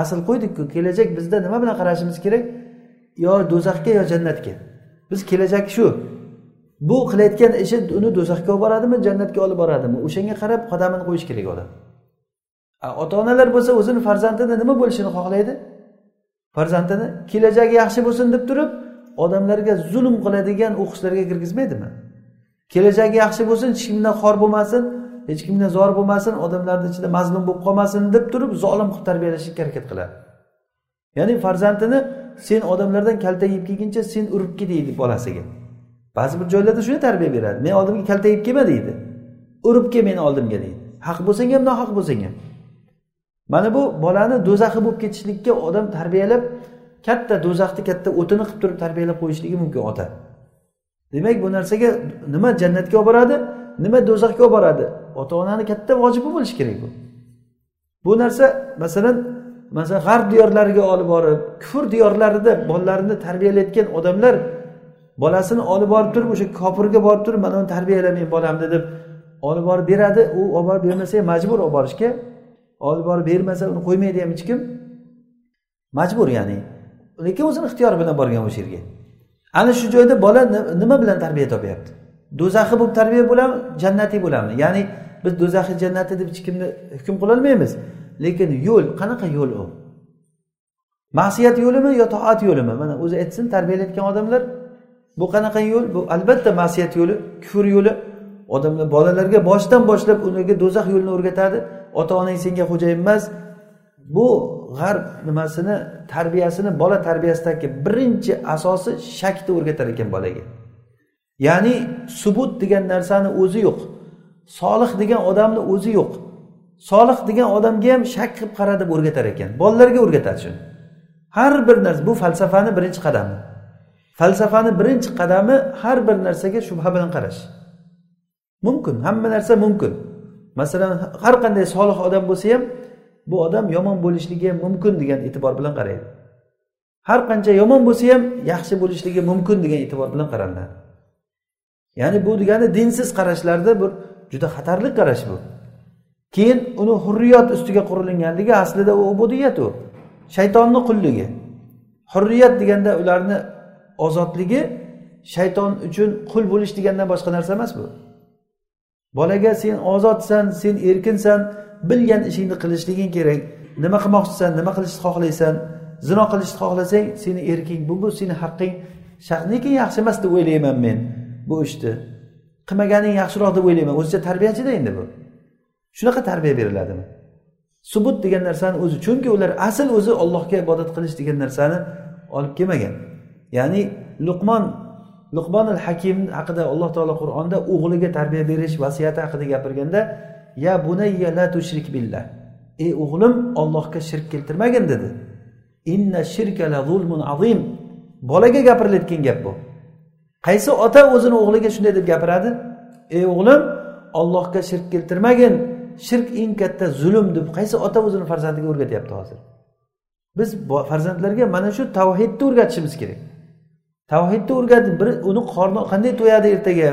asl qo'ydikku kelajak bizda nima bilan qarashimiz kerak? Yo do'zaxga yo jannatga. Biz kelajak shu. Bu qilayotgan ishi uni do'zaxga olib boradimi jannatga olib boradimi? O'shanga qarab qadamini qo'yish kerak odam. Ota onalar bo'lsa o'zini farzandini nima bo'lishini xohlaydi? Farzandini kelajagi yaxshi bo'lsin deb turib odamlarga zulm qiladigan o'qishlarga kirgizmaydimi? Kelajagi yaxshi bo'lsin hech kimdan xor bo'lmasin hech kimdan zor bo'lmasin odamlarni ichida mazlum bo'lib qolmasin deb turib zolim qilib tarbiyalashga harakat qiladi. Ya'ni farzandini sen odamlardan kaltak yeb kelguncha sen urib ket deydi bolasiga. Ba'zi bir joylarda shunday tarbiya beradi. Men oldimga kaltak yeb kelma deydi. Urib kel meni oldimga deydi. Haq bo'lsang ham nohaq bo'lsang ham. Mana bu bolani do'zaxi bo'lib ketishlikka odam tarbiyalab katta do'zaxni katta o'tini qilib turib tarbiyalab qo'yishligi mumkin ota. Demak bu narsaga nima jannatga olib boradi nima do'zaxga olib boradi? Ota onani katta vojibi bo'lishi kerak bu. Bu narsa masalan masalan g'arb diyorlariga olib borib kufr diyorlarida bolalarini tarbiyalayotgan odamlar bolasini olib borib turib o'sha kofirga borib turib mana uni tarbiyala men bolamni deb olib borib beradi. U olib borib bermasa ham majbur olib borishga. Olib borib bermasa uni qo'ymaydi ham hech kim. Majbur ya'ni. Lekin o'zini ixtiyori bilan borgan o'sha yerga ana shu joyda bola nima bilan tarbiya topyapti? Do'zaxiy bo'lib tarbiya bo'ladimi jannatiy bo'ladimi ya'ni biz do'zaxiy jannati deb hech kimni hukm qilolmaymiz lekin yo'l qanaqa yo'l u? Ma'siyat yo'limi yo toat yo'limi? Mana o'zi aytsin tarbiyalayotgan odamlar bu qanaqa yo'l? Bu albatta ma'siyat yo'li kufr yo'li. Odamlar bolalarga boshidan boshlab ularga do'zax yo'lini o'rgatadi. Ota onang senga xo'jayin emas. Bu g'arb nimasini tarbiyasini bola tarbiyasidagi birinchi asosi shakni o'rgatar ekan bolaga. Ya'ni subut degan narsani o'zi yo'q. Solih degan odamni o'zi yo'q. Solih degan odamga ham shak qilib qara deb o'rgatar ekan. Bolalarga o'rgatadi shuni. Har bir narsa bu falsafani birinchi qadami? Falsafani birinchi qadami har bir narsaga shubha bilan qarash. Mumkin hamma narsa mumkin. Masalan har qanday solih odam bo'lsa ham bu odam yomon bo'lishligi ham mumkin degan e'tibor bilan qaraydi. Har qancha yomon bo'lsa ham yaxshi bo'lishligi mumkin degan e'tibor bilan qaraladi. Ya'ni bu degani dinsiz qarashlarda bir juda xatarli qarash bu. Keyin uni hurriyat ustiga qurilinganligi aslida u ubudiyat u shaytonni qulligi. Hurriyat deganda ularni ozodligi shayton uchun qul bo'lish degandan boshqa narsa emas bu. Bolaga sen ozodsan sen erkinsan bilgan ishingni qilishliging kerak. Nima qilmoqchisan nima qilishni xohlaysan zino qilishni xohlasang seni erking bu bu seni haqqing lekin yaxshi emas deb o'ylayman men bu ishni. Qilmaganing yaxshiroq deb o'ylayman. O'zicha tarbiyachida endi bu. Shunaqa tarbiya beriladimi? Subut degan narsani o'zi chunki ular asl o'zi ollohga ibodat qilish degan narsani olib kelmagan. Ya'ni luqmon luqmonil hakim haqida alloh taolo qur'onda o'g'liga tarbiya berish vasiyati haqida gapirganda ya bunayya la tushrik billah. Ey o'g'lim ollohga shirk keltirmagin dedi. Inna shirka la zulmun azim. Bolaga gapirilayotgan gap bu. Qaysi ota o'zini o'g'liga shunday deb gapiradi? Ey o'g'lim ollohga shirk keltirmagin. Shirk eng katta zulm deb qaysi ota o'zini farzandiga o'rgatyapti hozir? Biz farzandlarga mana shu tavhidni o'rgatishimiz kerak. Tavhidni o'rgatib bir uni qorni qanday to'yadi ertaga?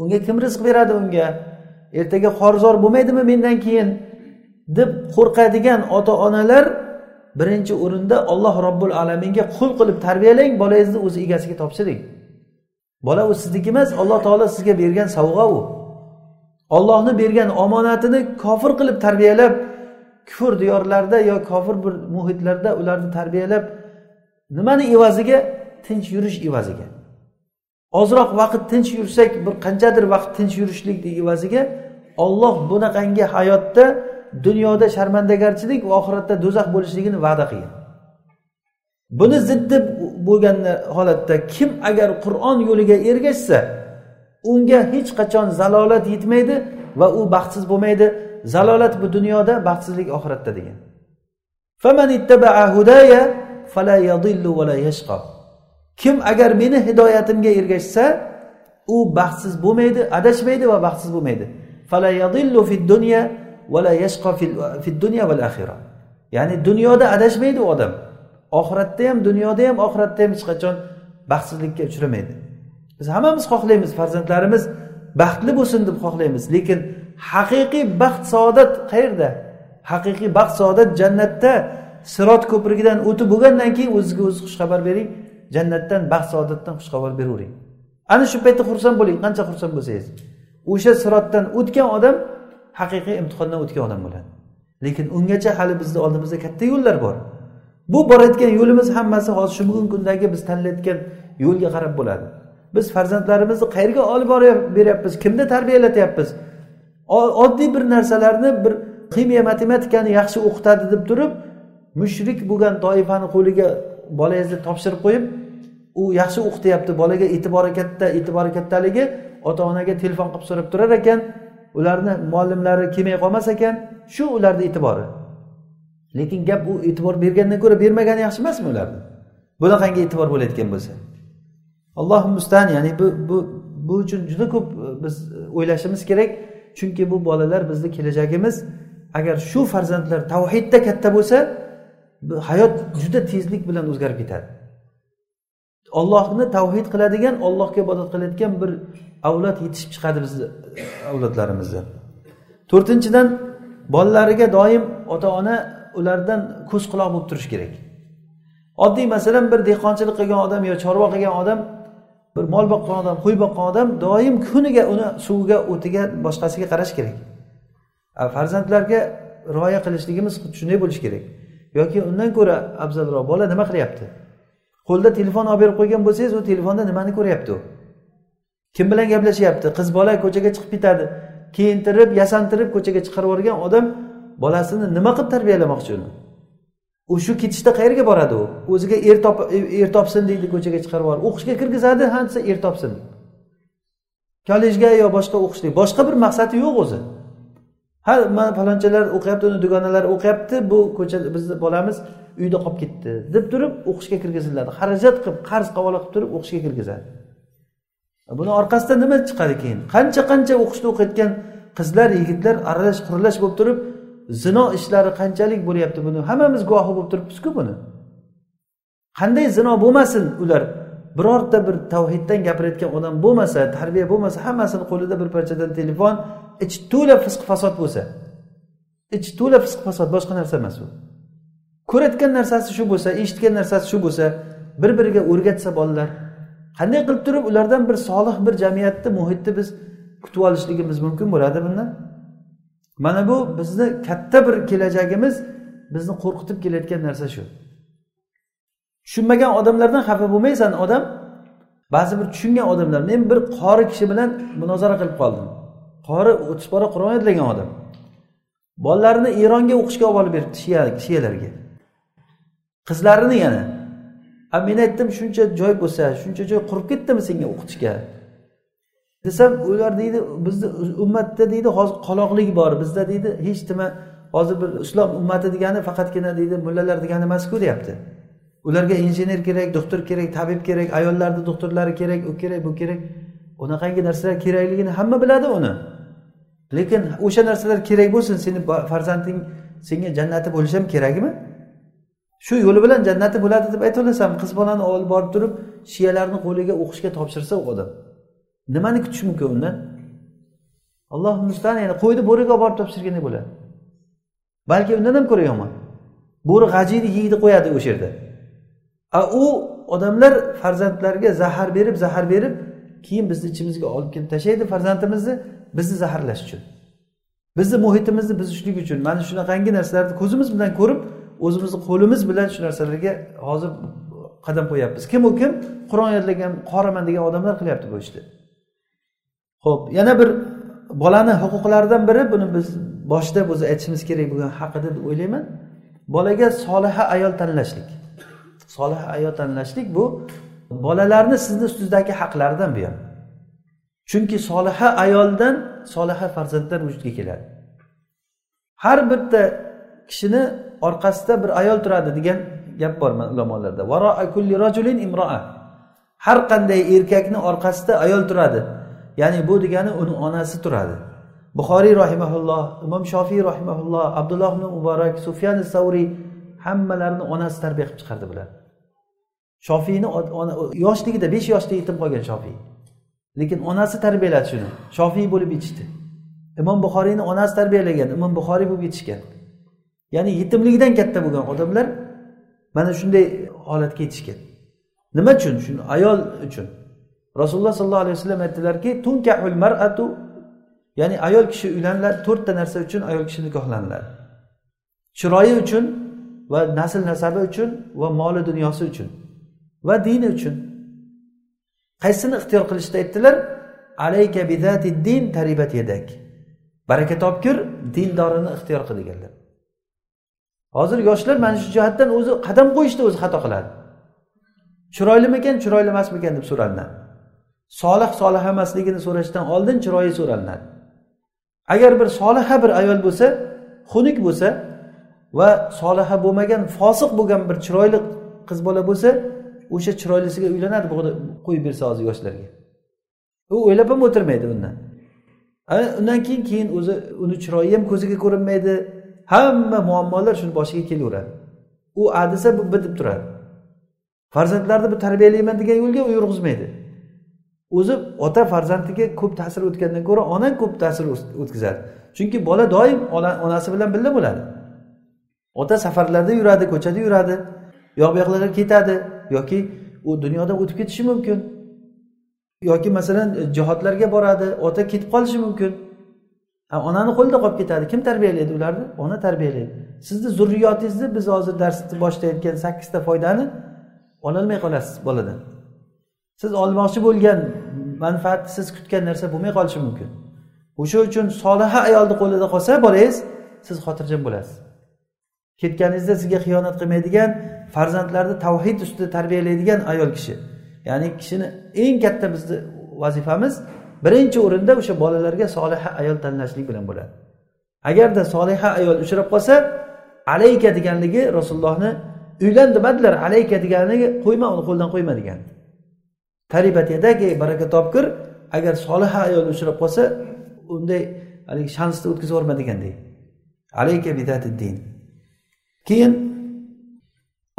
Unga kim rizq beradi unga? Ertaga xorzor bo'lmaydimi mendan keyin? deb qo'rqadigan ota onalar birinchi o'rinda olloh robbil alaminga qul qilib tarbiyalang bolangizni o'zi egasiga topshiring. Bola u sizniki emas alloh taolo sizga bergan sovg'a u. Ollohni bergan omonatini kofir qilib tarbiyalab kufr diyorlarda yo kofir bir muhitlarda ularni tarbiyalab nimani evaziga? Tinch yurish evaziga. Ozroq vaqt tinch yursak bir qanchadir vaqt tinch yurishlik evaziga olloh bunaqangi hayotda dunyoda sharmandagarchilik va oxiratda do'zax bo'lishligini va'da qilgan. Buni ziddi bo'lgan holatda kim agar qur'on yo'liga ergashsa unga hech qachon zalolat yetmaydi va u baxtsiz bo'lmaydi. Zalolat bu dunyoda baxtsizlik oxiratda degan. Kim agar meni hidoyatimga ergashsa u baxtsiz bo'lmaydi adashmaydi va baxtsiz bo'lmaydi. Ya'ni dunyoda adashmaydi u odam. Oxiratda ham dunyoda ham oxiratda ham hech qachon baxtsizlikka uchramaydi. Biz hammamiz xohlaymiz farzandlarimiz baxtli bo'lsin deb xohlaymiz lekin haqiqiy baxt saodat qayerda haqiqiy baxt saodat jannatda sirot ko'prigidan o'tib bo'lgandan keyin o'zizga o'ziz xushxabar bering. Jannatdan baxt saodatdan xushxabar beravering ana shu paytda xursand bo'ling qancha xursand bo'lsangiz. O'sha sirotdan o'tgan odam haqiqiy imtihondan o'tgan odam bo'ladi. Lekin ungacha hali bizni oldimizda katta yo'llar bor. Bu borayotgan yo'limiz hammasi hozir shu bugungi kundagi biz tanlayotgan yo'lga qarab bo'ladi. Biz farzandlarimizni qayerga olib beryapmiz? Kimni tarbiyalatyapmiz? Oddiy bir narsalarni bir ximiya matematikani yaxshi o'qitadi deb turib mushrik bo'lgan toifani qo'liga bolangizni topshirib qo'yib u yaxshi o'qityapti bolaga e'tibori katta e'tibori kattaligi ota onaga telefon qilib so'rab turar ekan ularni muallimlari kelmay qolmas ekan shu ularni e'tibori. Lekin gap u e'tibor bergandan ko'ra bermagani yaxshi emasmi ularni? Bunaqangi e'tibor bo'layotgan bo'lsa. Allohu mustan ya'ni bu bu bu uchun juda ko'p e, biz e, o'ylashimiz kerak chunki bu bolalar bizni kelajagimiz agar shu farzandlar tavhidda katta bo'lsa hayot juda tezlik bilan o'zgarib ketadi. Ollohni tavhid qiladigan ollohga ibodat qilayotgan bir avlod yetishib chiqadi bizni e, avlodlarimizda to'rtinchidan bolalariga doim ota ona ulardan ko'z quloq bo'lib turish kerak. Oddiy masalan bir dehqonchilik qilgan odam yo chorva qilgan odam bir mol boqqan odam qo'y boqqan odam doim kuniga uni suviga o'tiga boshqasiga qarash kerak. Farzandlarga rioya qilishligimiz xuddi shunday bo'lishi kerak. Yoki undan ko'ra afzalroq bola nima qilyapti? Qo'lida telefon olib berib qo'ygan bo'lsangiz u telefonda nimani ko'ryapti u? Kim bilan gaplashyapti qiz bola ko'chaga chiqib ketadi. Kiyintirib yasantirib ko'chaga chiqarib yuborgan odam bolasini nima qilib tarbiyalamoqchi uni? U shu ketishda qayerga boradi u? O'ziga er top er topsin deydi ko'chaga chiqarib yuborib. O'qishga kirgizadi ha desa er topsin. Kollejga yo boshqa o'qishlik boshqa bir maqsadi yo'q o'zi. Ha mana falonchalar o'qiyapti uni dugonalar o'qiyapti bu ko'cha bizni bolamiz uyda qolib ketdi deb turib o'qishga kirgiziladi. Xarajat qilib qarz qavola qilib turib o'qishga kirgizadi. Buni orqasidan nima chiqadi keyin? Qancha qancha o'qishni o'qiyotgan qizlar yigitlar aralash quralash bo'lib turib zino ishlari qanchalik bo'lyapti buni? Hammamiz guvohi bo'lib turibmizku buni. Qanday zino bo'lmasin ular? Birorta bir tavhiddan gapirayotgan odam bo'lmasa tarbiya bo'lmasa hammasini qo'lida bir parchadan telefon ichi to'la fisq fasod bo'lsa ichi to'la fisq fasod boshqa narsa emas u. Ko'rayotgan narsasi shu bo'lsa eshitgan narsasi shu bo'lsa bir biriga o'rgatsa bolalar. Qanday qilib turib ulardan bir solih bir jamiyatni muhitni biz kutib olishligimiz mumkin bo'ladi bundan? Mana bu bizni katta bir kelajagimiz bizni qo'rqitib kelayotgan narsa shu. Tushunmagan odamlardan xafa bo'lmaysan odam. Ba'zi bir tushungan odamlar men bir qori kishi bilan munozara qilib qoldim. Qori o'ttiz pora qur'on yodlagan odam. Bolalarini eronga o'qishga olib olib beribdi shiyalarga. Qizlarini yana a men aytdim shuncha joy bo'lsa shuncha joy qurib ketdimi senga o'qitishga? Desam ular deydi bizni ummatda deydi hozir qoloqlik bor bizda deydi hech nima hozir bir islom ummati degani faqatgina deydi mullalar degani emasku deyapti. Ularga injener kerak doktor kerak tabib kerak ayollarni doktorlari kerak u kerak bu kerak. Unaqangi narsalar kerakligini hamma biladi uni. Lekin o'sha narsalar kerak bo'lsin seni farzanding senga jannati bo'lishi ham kerakmi? Shu yo'li bilan jannati bo'ladi deb aytaverasan qiz bolani olib borib turib shiyalarni qo'liga o'qishga topshirsa u odam. Nimani kutish mumkin undan? Alloh mustan yani qo'yni bo'riga olib borib topshirgandek bo'ladi. Balki undan ham ko'ra yomon. Bo'ri g'ajiyni yeydi qo'yadi o'sha yerda. A u odamlar farzandlarga zahar berib zahar berib keyin bizni ichimizga olib kelib tashlaydi farzandimizni. Bizni zaharlash uchun. Bizni muhitimizni buzishlik uchun. Mana shunaqangi narsalarni ko'zimiz bilan ko'rib o'zimizni qo'limiz bilan shu narsalarga hozir qadam qo'yyapmiz kim u kim? Qur'on yodlagan qoraman degan odamlar qilyapti bu ishni. Ho'p yana bir bolani huquqlaridan biri buni biz boshida o'zi aytishimiz kerak bo'lgan haqida deb o'ylayman. Bolaga soliha ayol tanlashlik. Soliha ayol tanlashlik bu bolalarni sizni ustingizdagi haqlaridan bu ham chunki soliha ayoldan soliha farzandlar vujudga keladi. Har bitta kishini orqasida bir ayol turadi degan gap bor ulamolarda. Kulli rajulin imroa har qanday erkakni orqasida ayol turadi. Ya'ni bu degani uni onasi turadi. Buxoriy rahimaulloh imom shofiy rahimaulloh abdulloh ibn muborak sufyan savriy hammalarini onasi tarbiya qilib chiqardi bular. Shofiyni yoshligida besh yoshda yetim qolgan shofiy. Lekin onasi tarbiyaladi shuni shofiy bo'lib yetishdi imom buxoriyni onasi tarbiyalagan imom buxoriy bo'lib yetishgan. Ya'ni yetimligidan katta bo'lgan odamlar mana shunday holatga yetishgan. Nima uchun? Shu ayol uchun. Rasululloh sollallohu alayhi vasallam aytdilarki tunkahul maratu. Ya'ni ayol kishi uylaniladi to'rtta narsa uchun ayol kishi nikohlaniladi. Chiroyi uchun va nasl nasabi uchun va moli dunyosi uchun va dini uchun. Qaysini ixtiyor qilishni aytdilar alayka bidati din taribat yadak. Baraka topgir dindorini ixtiyor qil deganlar hozir yoshlar mana shu jihatdan o'zi qadam qo'yishda o'zi xato qiladi. Chiroylimikan chiroyli emasmikan? deb so'ralinadi solih solih emasligini so'rashdan oldin chiroyi so'ralinadi agar bir soliha bir ayol bo'lsa xunuk bo'lsa va soliha bo'lmagan fosiq bo'lgan bir chiroyli qiz bola bo'lsa o'sha chiroylisiga uylanadi qo'yib bersa hozir yoshlarga. U o'ylab ham o'tirmaydi undan undan keyin keyin o'zi uni chiroyi ham ko'ziga ko'rinmaydi. Hamma muammolar shuni boshiga kelaveradi. U a desa bu b deb turadi. Farzandlarni bu tarbiyalayman degan yo'lga u yurg'izmaydi. O'zi ota farzandiga ko'p ta'sir o'tgandan ko'ra ona ko'p ta'sir o'tkazadi. Chunki bola doim onasi bilan birga bo'ladi. Ota safarlarda yuradi ko'chada yuradi. Yoq bu yoqlarga ketadi. Yoki u dunyodan o'tib ketishi mumkin. Yoki masalan jihodlarga boradi ota ketib qolishi mumkin. Onani qo'lida qolib ketadi. Kim tarbiyalaydi ularni? Ona tarbiyalaydi sizni zurriyotingizni biz hozir darsni boshida aytgan sakkizta foydani ololmay qolasiz boladan. Siz olmoqchi bo'lgan manfaatni siz kutgan narsa bo'lmay qolishi mumkin. O'sha uchun soliha ayolni qo'lida qolsa bolangiz siz xotirjam bo'lasiz. Ketganingizda sizga xiyonat qilmaydigan farzandlarni tavhid ustida tarbiyalaydigan ayol kishi. Ya'ni kishini eng katta bizni vazifamiz birinchi o'rinda o'sha bolalarga soliha ayol tanlashlik bilan bo'ladi. Agarda soliha ayol uchrab qolsa alayka deganligi rasulullohni uylan demadilar alayka deganligi qo'yma uni qo'ldan qo'yma degan. Taribat yadagi baraka topkir agar soliha ayol uchrab qolsa unday haligi shansni o'tkazib yuborma deganday alayka bidatiddin keyin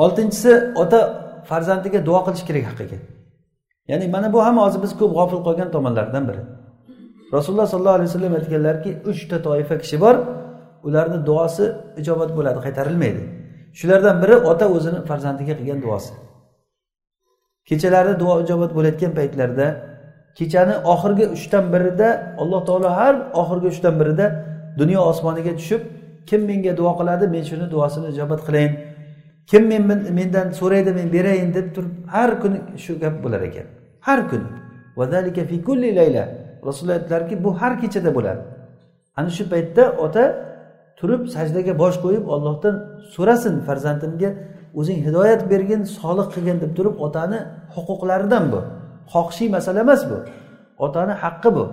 oltinchisi ota farzandiga duo qilish kerak haqqiga ya'ni mana bu ham hozir biz ko'p g'ofil qolgan tomonlardan biri. Rasululloh sollallohu alayhi vasallam aytganlarki uchta toifa kishi bor ularni duosi ijobat bo'ladi qaytarilmaydi. Shulardan biri ota o'zini farzandiga qilgan duosi. Kechalari duo ijobat bo'layotgan paytlarda kechani oxirgi uchdan birida alloh taolo har oxirgi uchdan birida dunyo osmoniga tushib kim menga duo qiladi men shuni duosini ijobat qilayin. Kim men mendan so'raydi men berayin deb turib har kuni shu gap bo'lar ekan. Har kuni. Rasululloh aytdilarki bu har kechada bo'ladi. Ana shu paytda ota turib sajdaga bosh qo'yib ollohdan so'rasin farzandimga o'zing hidoyat bergin solih qilgin deb turib otani huquqlaridan bu. Xohishiy masala emas bu. Otani haqqi bu.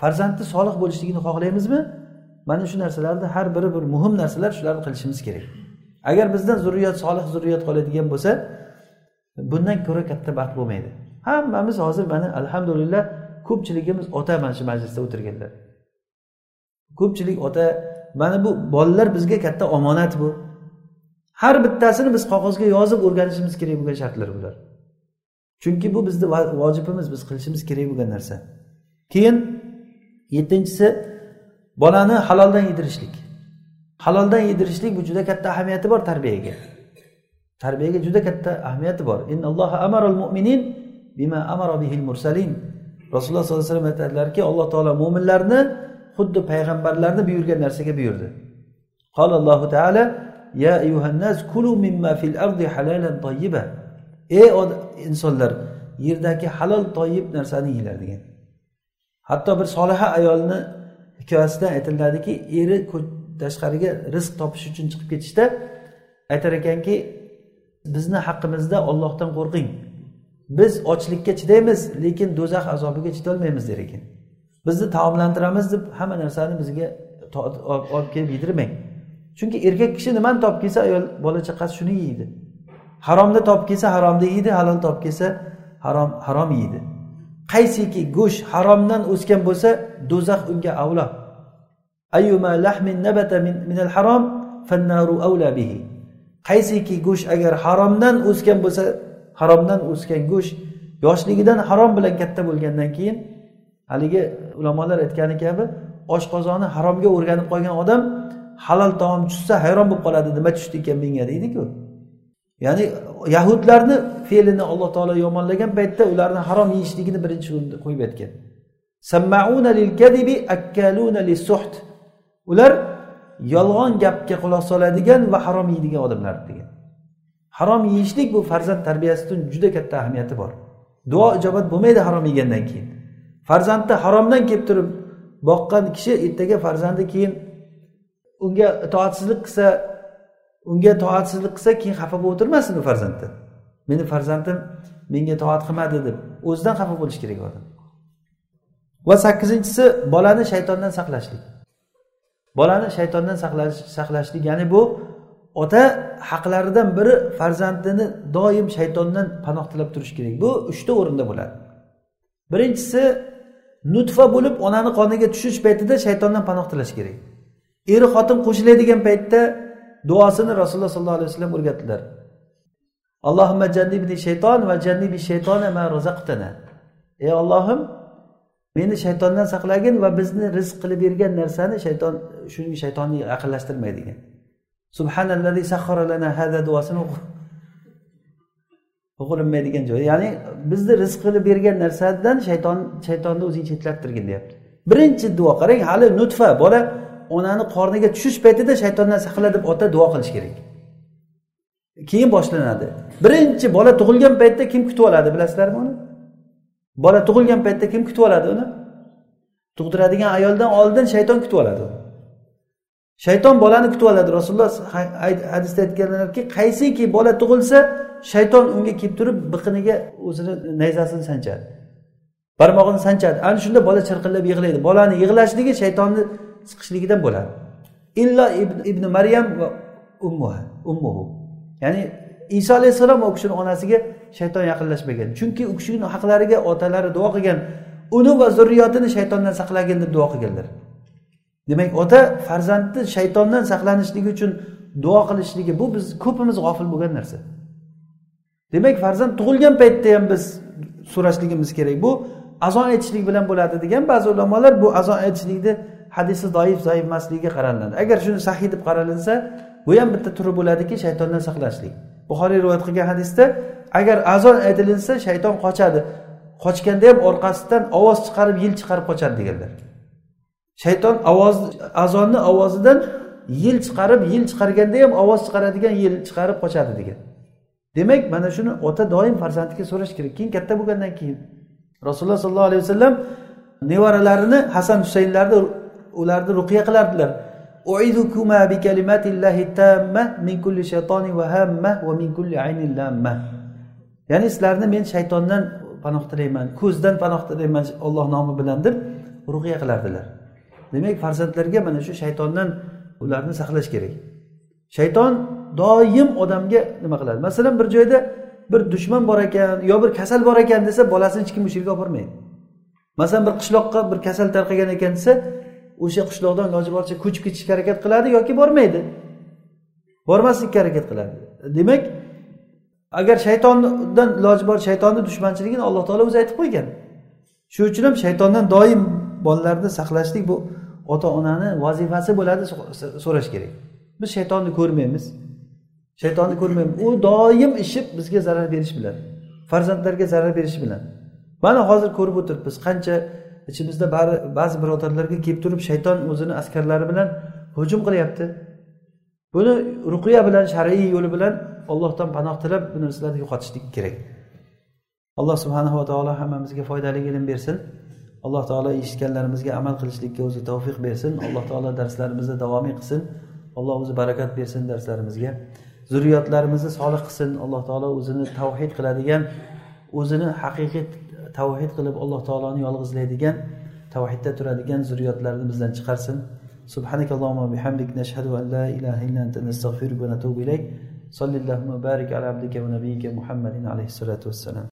Farzandni solih bo'lishligini xohlaymizmi? Mana shu narsalarni har biri bir muhim narsalar shularni qilishimiz kerak. Agar bizdan zurriyat solih zurriyat qoladigan bo'lsa bundan ko'ra katta baxt bo'lmaydi. Hammamiz hozir mana alhamdulillah ko'pchiligimiz ota mana shu majlisda o'tirganlar. Ko'pchilik ota mana bu bolalar bizga katta omonat bu. Har bittasini biz qog'ozga yozib o'rganishimiz kerak bo'lgan shartlar bular. Chunki bu bizni vojibimiz biz qilishimiz kerak bo'lgan narsa. Keyin yettinchisi bolani haloldan yedirishlik. Haloldan yedirishlik bu juda katta ahamiyati bor tarbiyaga. Tarbiyaga juda katta ahamiyati bor. Mu'minin bima amara bihil mursalin. Rasululloh sollallohu alayhi vasallam aytadilarki alloh taolo mo'minlarni xuddi payg'ambarlarni buyurgan narsaga buyurdi. Allohu taala ya ayyuhannas kulu mimma fil ardi halalan tayyiba. Ey insonlar yerdagi halol toyib narsani yenglar degan. Hatto bir soliha ayolni hikoyasida aytiladiki eri tashqariga rizq topish uchun chiqib ketishda aytar ekanki bizni haqqimizda ollohdan qo'rqing. Biz ochlikka chidaymiz lekin do'zax azobiga chidolmaymiz der ekan. Bizni taomlantiramiz deb hamma narsani bizga olib kelib yedirmang. Chunki erkak kishi nimani topib kelsa ayol bola chaqasi shuni yeydi. Haromni topib kelsa haromni yeydi halol topib kelsa harom harom yeydi. Qaysiki go'sht haromdan o'sgan bo'lsa do'zax unga avlo. Harom bihi. Qaysiki go'sht agar haromdan o'sgan bo'lsa haromdan o'sgan go'sht yoshligidan harom bilan katta bo'lgandan keyin haligi ulamolar aytgani kabi oshqozoni haromga o'rganib qolgan odam halol taom tushsa hayron bo'lib qoladi nima tushdi ekan menga? deydiku. Ya'ni yahudlarni fe'lini alloh taolo yomonlagan paytda ularni harom yeyishligini birinchi o'rinda qo'yib aytgan. Ular yolg'on gapga quloq soladigan va harom yeydigan odamlar degan. Harom yeyishlik bu farzand tarbiyasida juda katta ahamiyati bor. Duo ijobat bo'lmaydi harom yegandan keyin. Farzandni haromdan kelib turib boqqan kishi ertaga farzandi keyin unga itoatsizlik qilsa unga toatsizlik qilsa keyin xafa bo'lib o'tirmasin u farzanddan meni farzandim menga toat qilmadi deb o'zidan xafa bo'lishi kerak odam. Va sakkizinchisi bolani shaytondan saqlashlik. Bolani shaytondan saqlash saqlashlik ya'ni bu ota haqlaridan biri farzandini doim shaytondan panoh tilab turish kerak. Bu uchta o'rinda bo'ladi. Birinchisi nutfa bo'lib onani qoniga tushish paytida shaytondan panoh tilash kerak. Er xotin qo'shiladigan paytda duosini rasululloh sollallohu alayhi vasallam o'rgatdilar. Allohimma jannibni shayton va jannibi shaytona ma razaqtana. Ey ollohim meni shaytondan saqlagin va bizni rizq qilib bergan narsani shayton shuning shaytonni yaqinlashtirmay degan subhanallazi sahhara lana hada duosini o'qilinmaydigan joyi ya'ni bizni rizq qilib bergan narsadan shayton shaytonni o'zing chetlattirgin deyapti. Birinchi duo qarang hali nutfa bola onani qorniga tushish paytida shaytondan saqla deb ota duo qilish kerak. Keyin boshlanadi. Birinchi bola tug'ilgan paytda kim kutib oladi bilasizlarmi uni? Bola tug'ilgan paytda kim kutib oladi uni? Tug'diradigan ayoldan oldin shayton kutib oladi. Shayton bolani kutib oladi. Rasululloh hadisda aytganlarki qaysiki bola tug'ilsa shayton unga kelib turib biqiniga o'zini nayzasini sanchadi. Barmog'ini sanchadi. Ana shunda bola chirqillab yig'laydi. Bolani yig'lashligi shaytonni siqishligidan bo'ladi. Illo ibn, ibn maryam va ummuha ummuhu. Ya'ni iso alayhissalom u kishini onasiga shayton yaqinlashmagan. Chunki u kishini haqlariga otalari duo qilgan uni va zurriyotini shaytondan saqlagin deb duo qilganlar. Demak ota farzandni shaytondan saqlanishligi uchun duo qilishligi bu biz ko'pimiz g'ofil bo'lgan narsa. Demak farzand tug'ilgan paytda ham biz so'rashligimiz kerak. Bu azon aytishlik bilan bo'ladi degan ba'zi ulamolar bu azon aytishlikni hadisi doif zaif emasligiga qaraladi. Agar shuni sahiy deb qaralinsa bu ham bitta turi bo'ladiki shaytondan saqlashlik. Buxoriy rivoyat qilgan hadisda agar azon aytilinsa shayton qochadi. Qochganda ham orqasidan ovoz chiqarib yil chiqarib qochadi deganlar. Shayton ovoz azonni ovozidan yil chiqarib yil chiqarganda ham ovoz chiqaradigan yil chiqarib qochadi degan. Demak mana shuni ota doim farzandiga so'rash kerak. Keyin katta bo'lgandan keyin rasululloh sollallohu alayhi vasallam nevaralarini hasan husaynlarni ularni ruqiya qilardilar. Ya'ni sizlarni men shaytondan panoh tilayman ko'zdan panoh tilayman olloh nomi bilan deb ruqiya qilardilar. Demak farzandlarga mana shu shaytondan ularni saqlash kerak. Shayton doim odamga nima qiladi? Masalan bir joyda bir dushman bor ekan yo bir kasal bor ekan desa bolasini hech kim o'sha yerga olib bormaydi masalan bir qishloqqa bir kasal tarqagan ekan desa o'sha qishloqdan iloji boricha ko'chib ketishga harakat qiladi yoki bormaydi? Bormaslikka harakat qiladi. Demak agar shaytondan iloji bor shaytonni dushmanchiligini alloh taolo o'zi aytib qo'ygan. Shuning uchun ham shaytondan doim bolalarni saqlashlik bu ota onani vazifasi bo'ladi so'rash kerak. Biz shaytonni ko'rmaymiz. Shaytonni ko'rmaymiz. U doim ishi bizga zarar berish bilan farzandlarga zarar berish bilan. Mana hozir ko'rib o'tiribmiz qancha ichimizda ba'zi birodarlarga kelib turib shayton o'zini askarlari bilan hujum qilyapti. Buni ruqiya bilan shar'iy yo'li bilan ollohdan panoh tilab bu narsalarni yo'qotishlik kerak. Alloh subhanava taolo hammamizga foydali ilm bersin. Alloh taolo eshitganlarimizga amal qilishlikka o'zi tavfiq bersin. Alloh taolo darslarimizni davomiy qilsin. Alloh o'zi barakat bersin darslarimizga. Zurriyotlarimizni solih qilsin. Alloh taolo o'zini tavhid qiladigan o'zini haqiqiy tavhid qilib alloh taoloni yolg'izlaydigan tavhidda turadigan zurriyotlarni bizdan chiqarsin سبحانك اللهم وبحمدك نشهد أن لا إله إلا أنت نستغفرك ونتوب إليك صلى اللهم وبارك على عبدك ونبيك محمد عليه الصلاة والسلام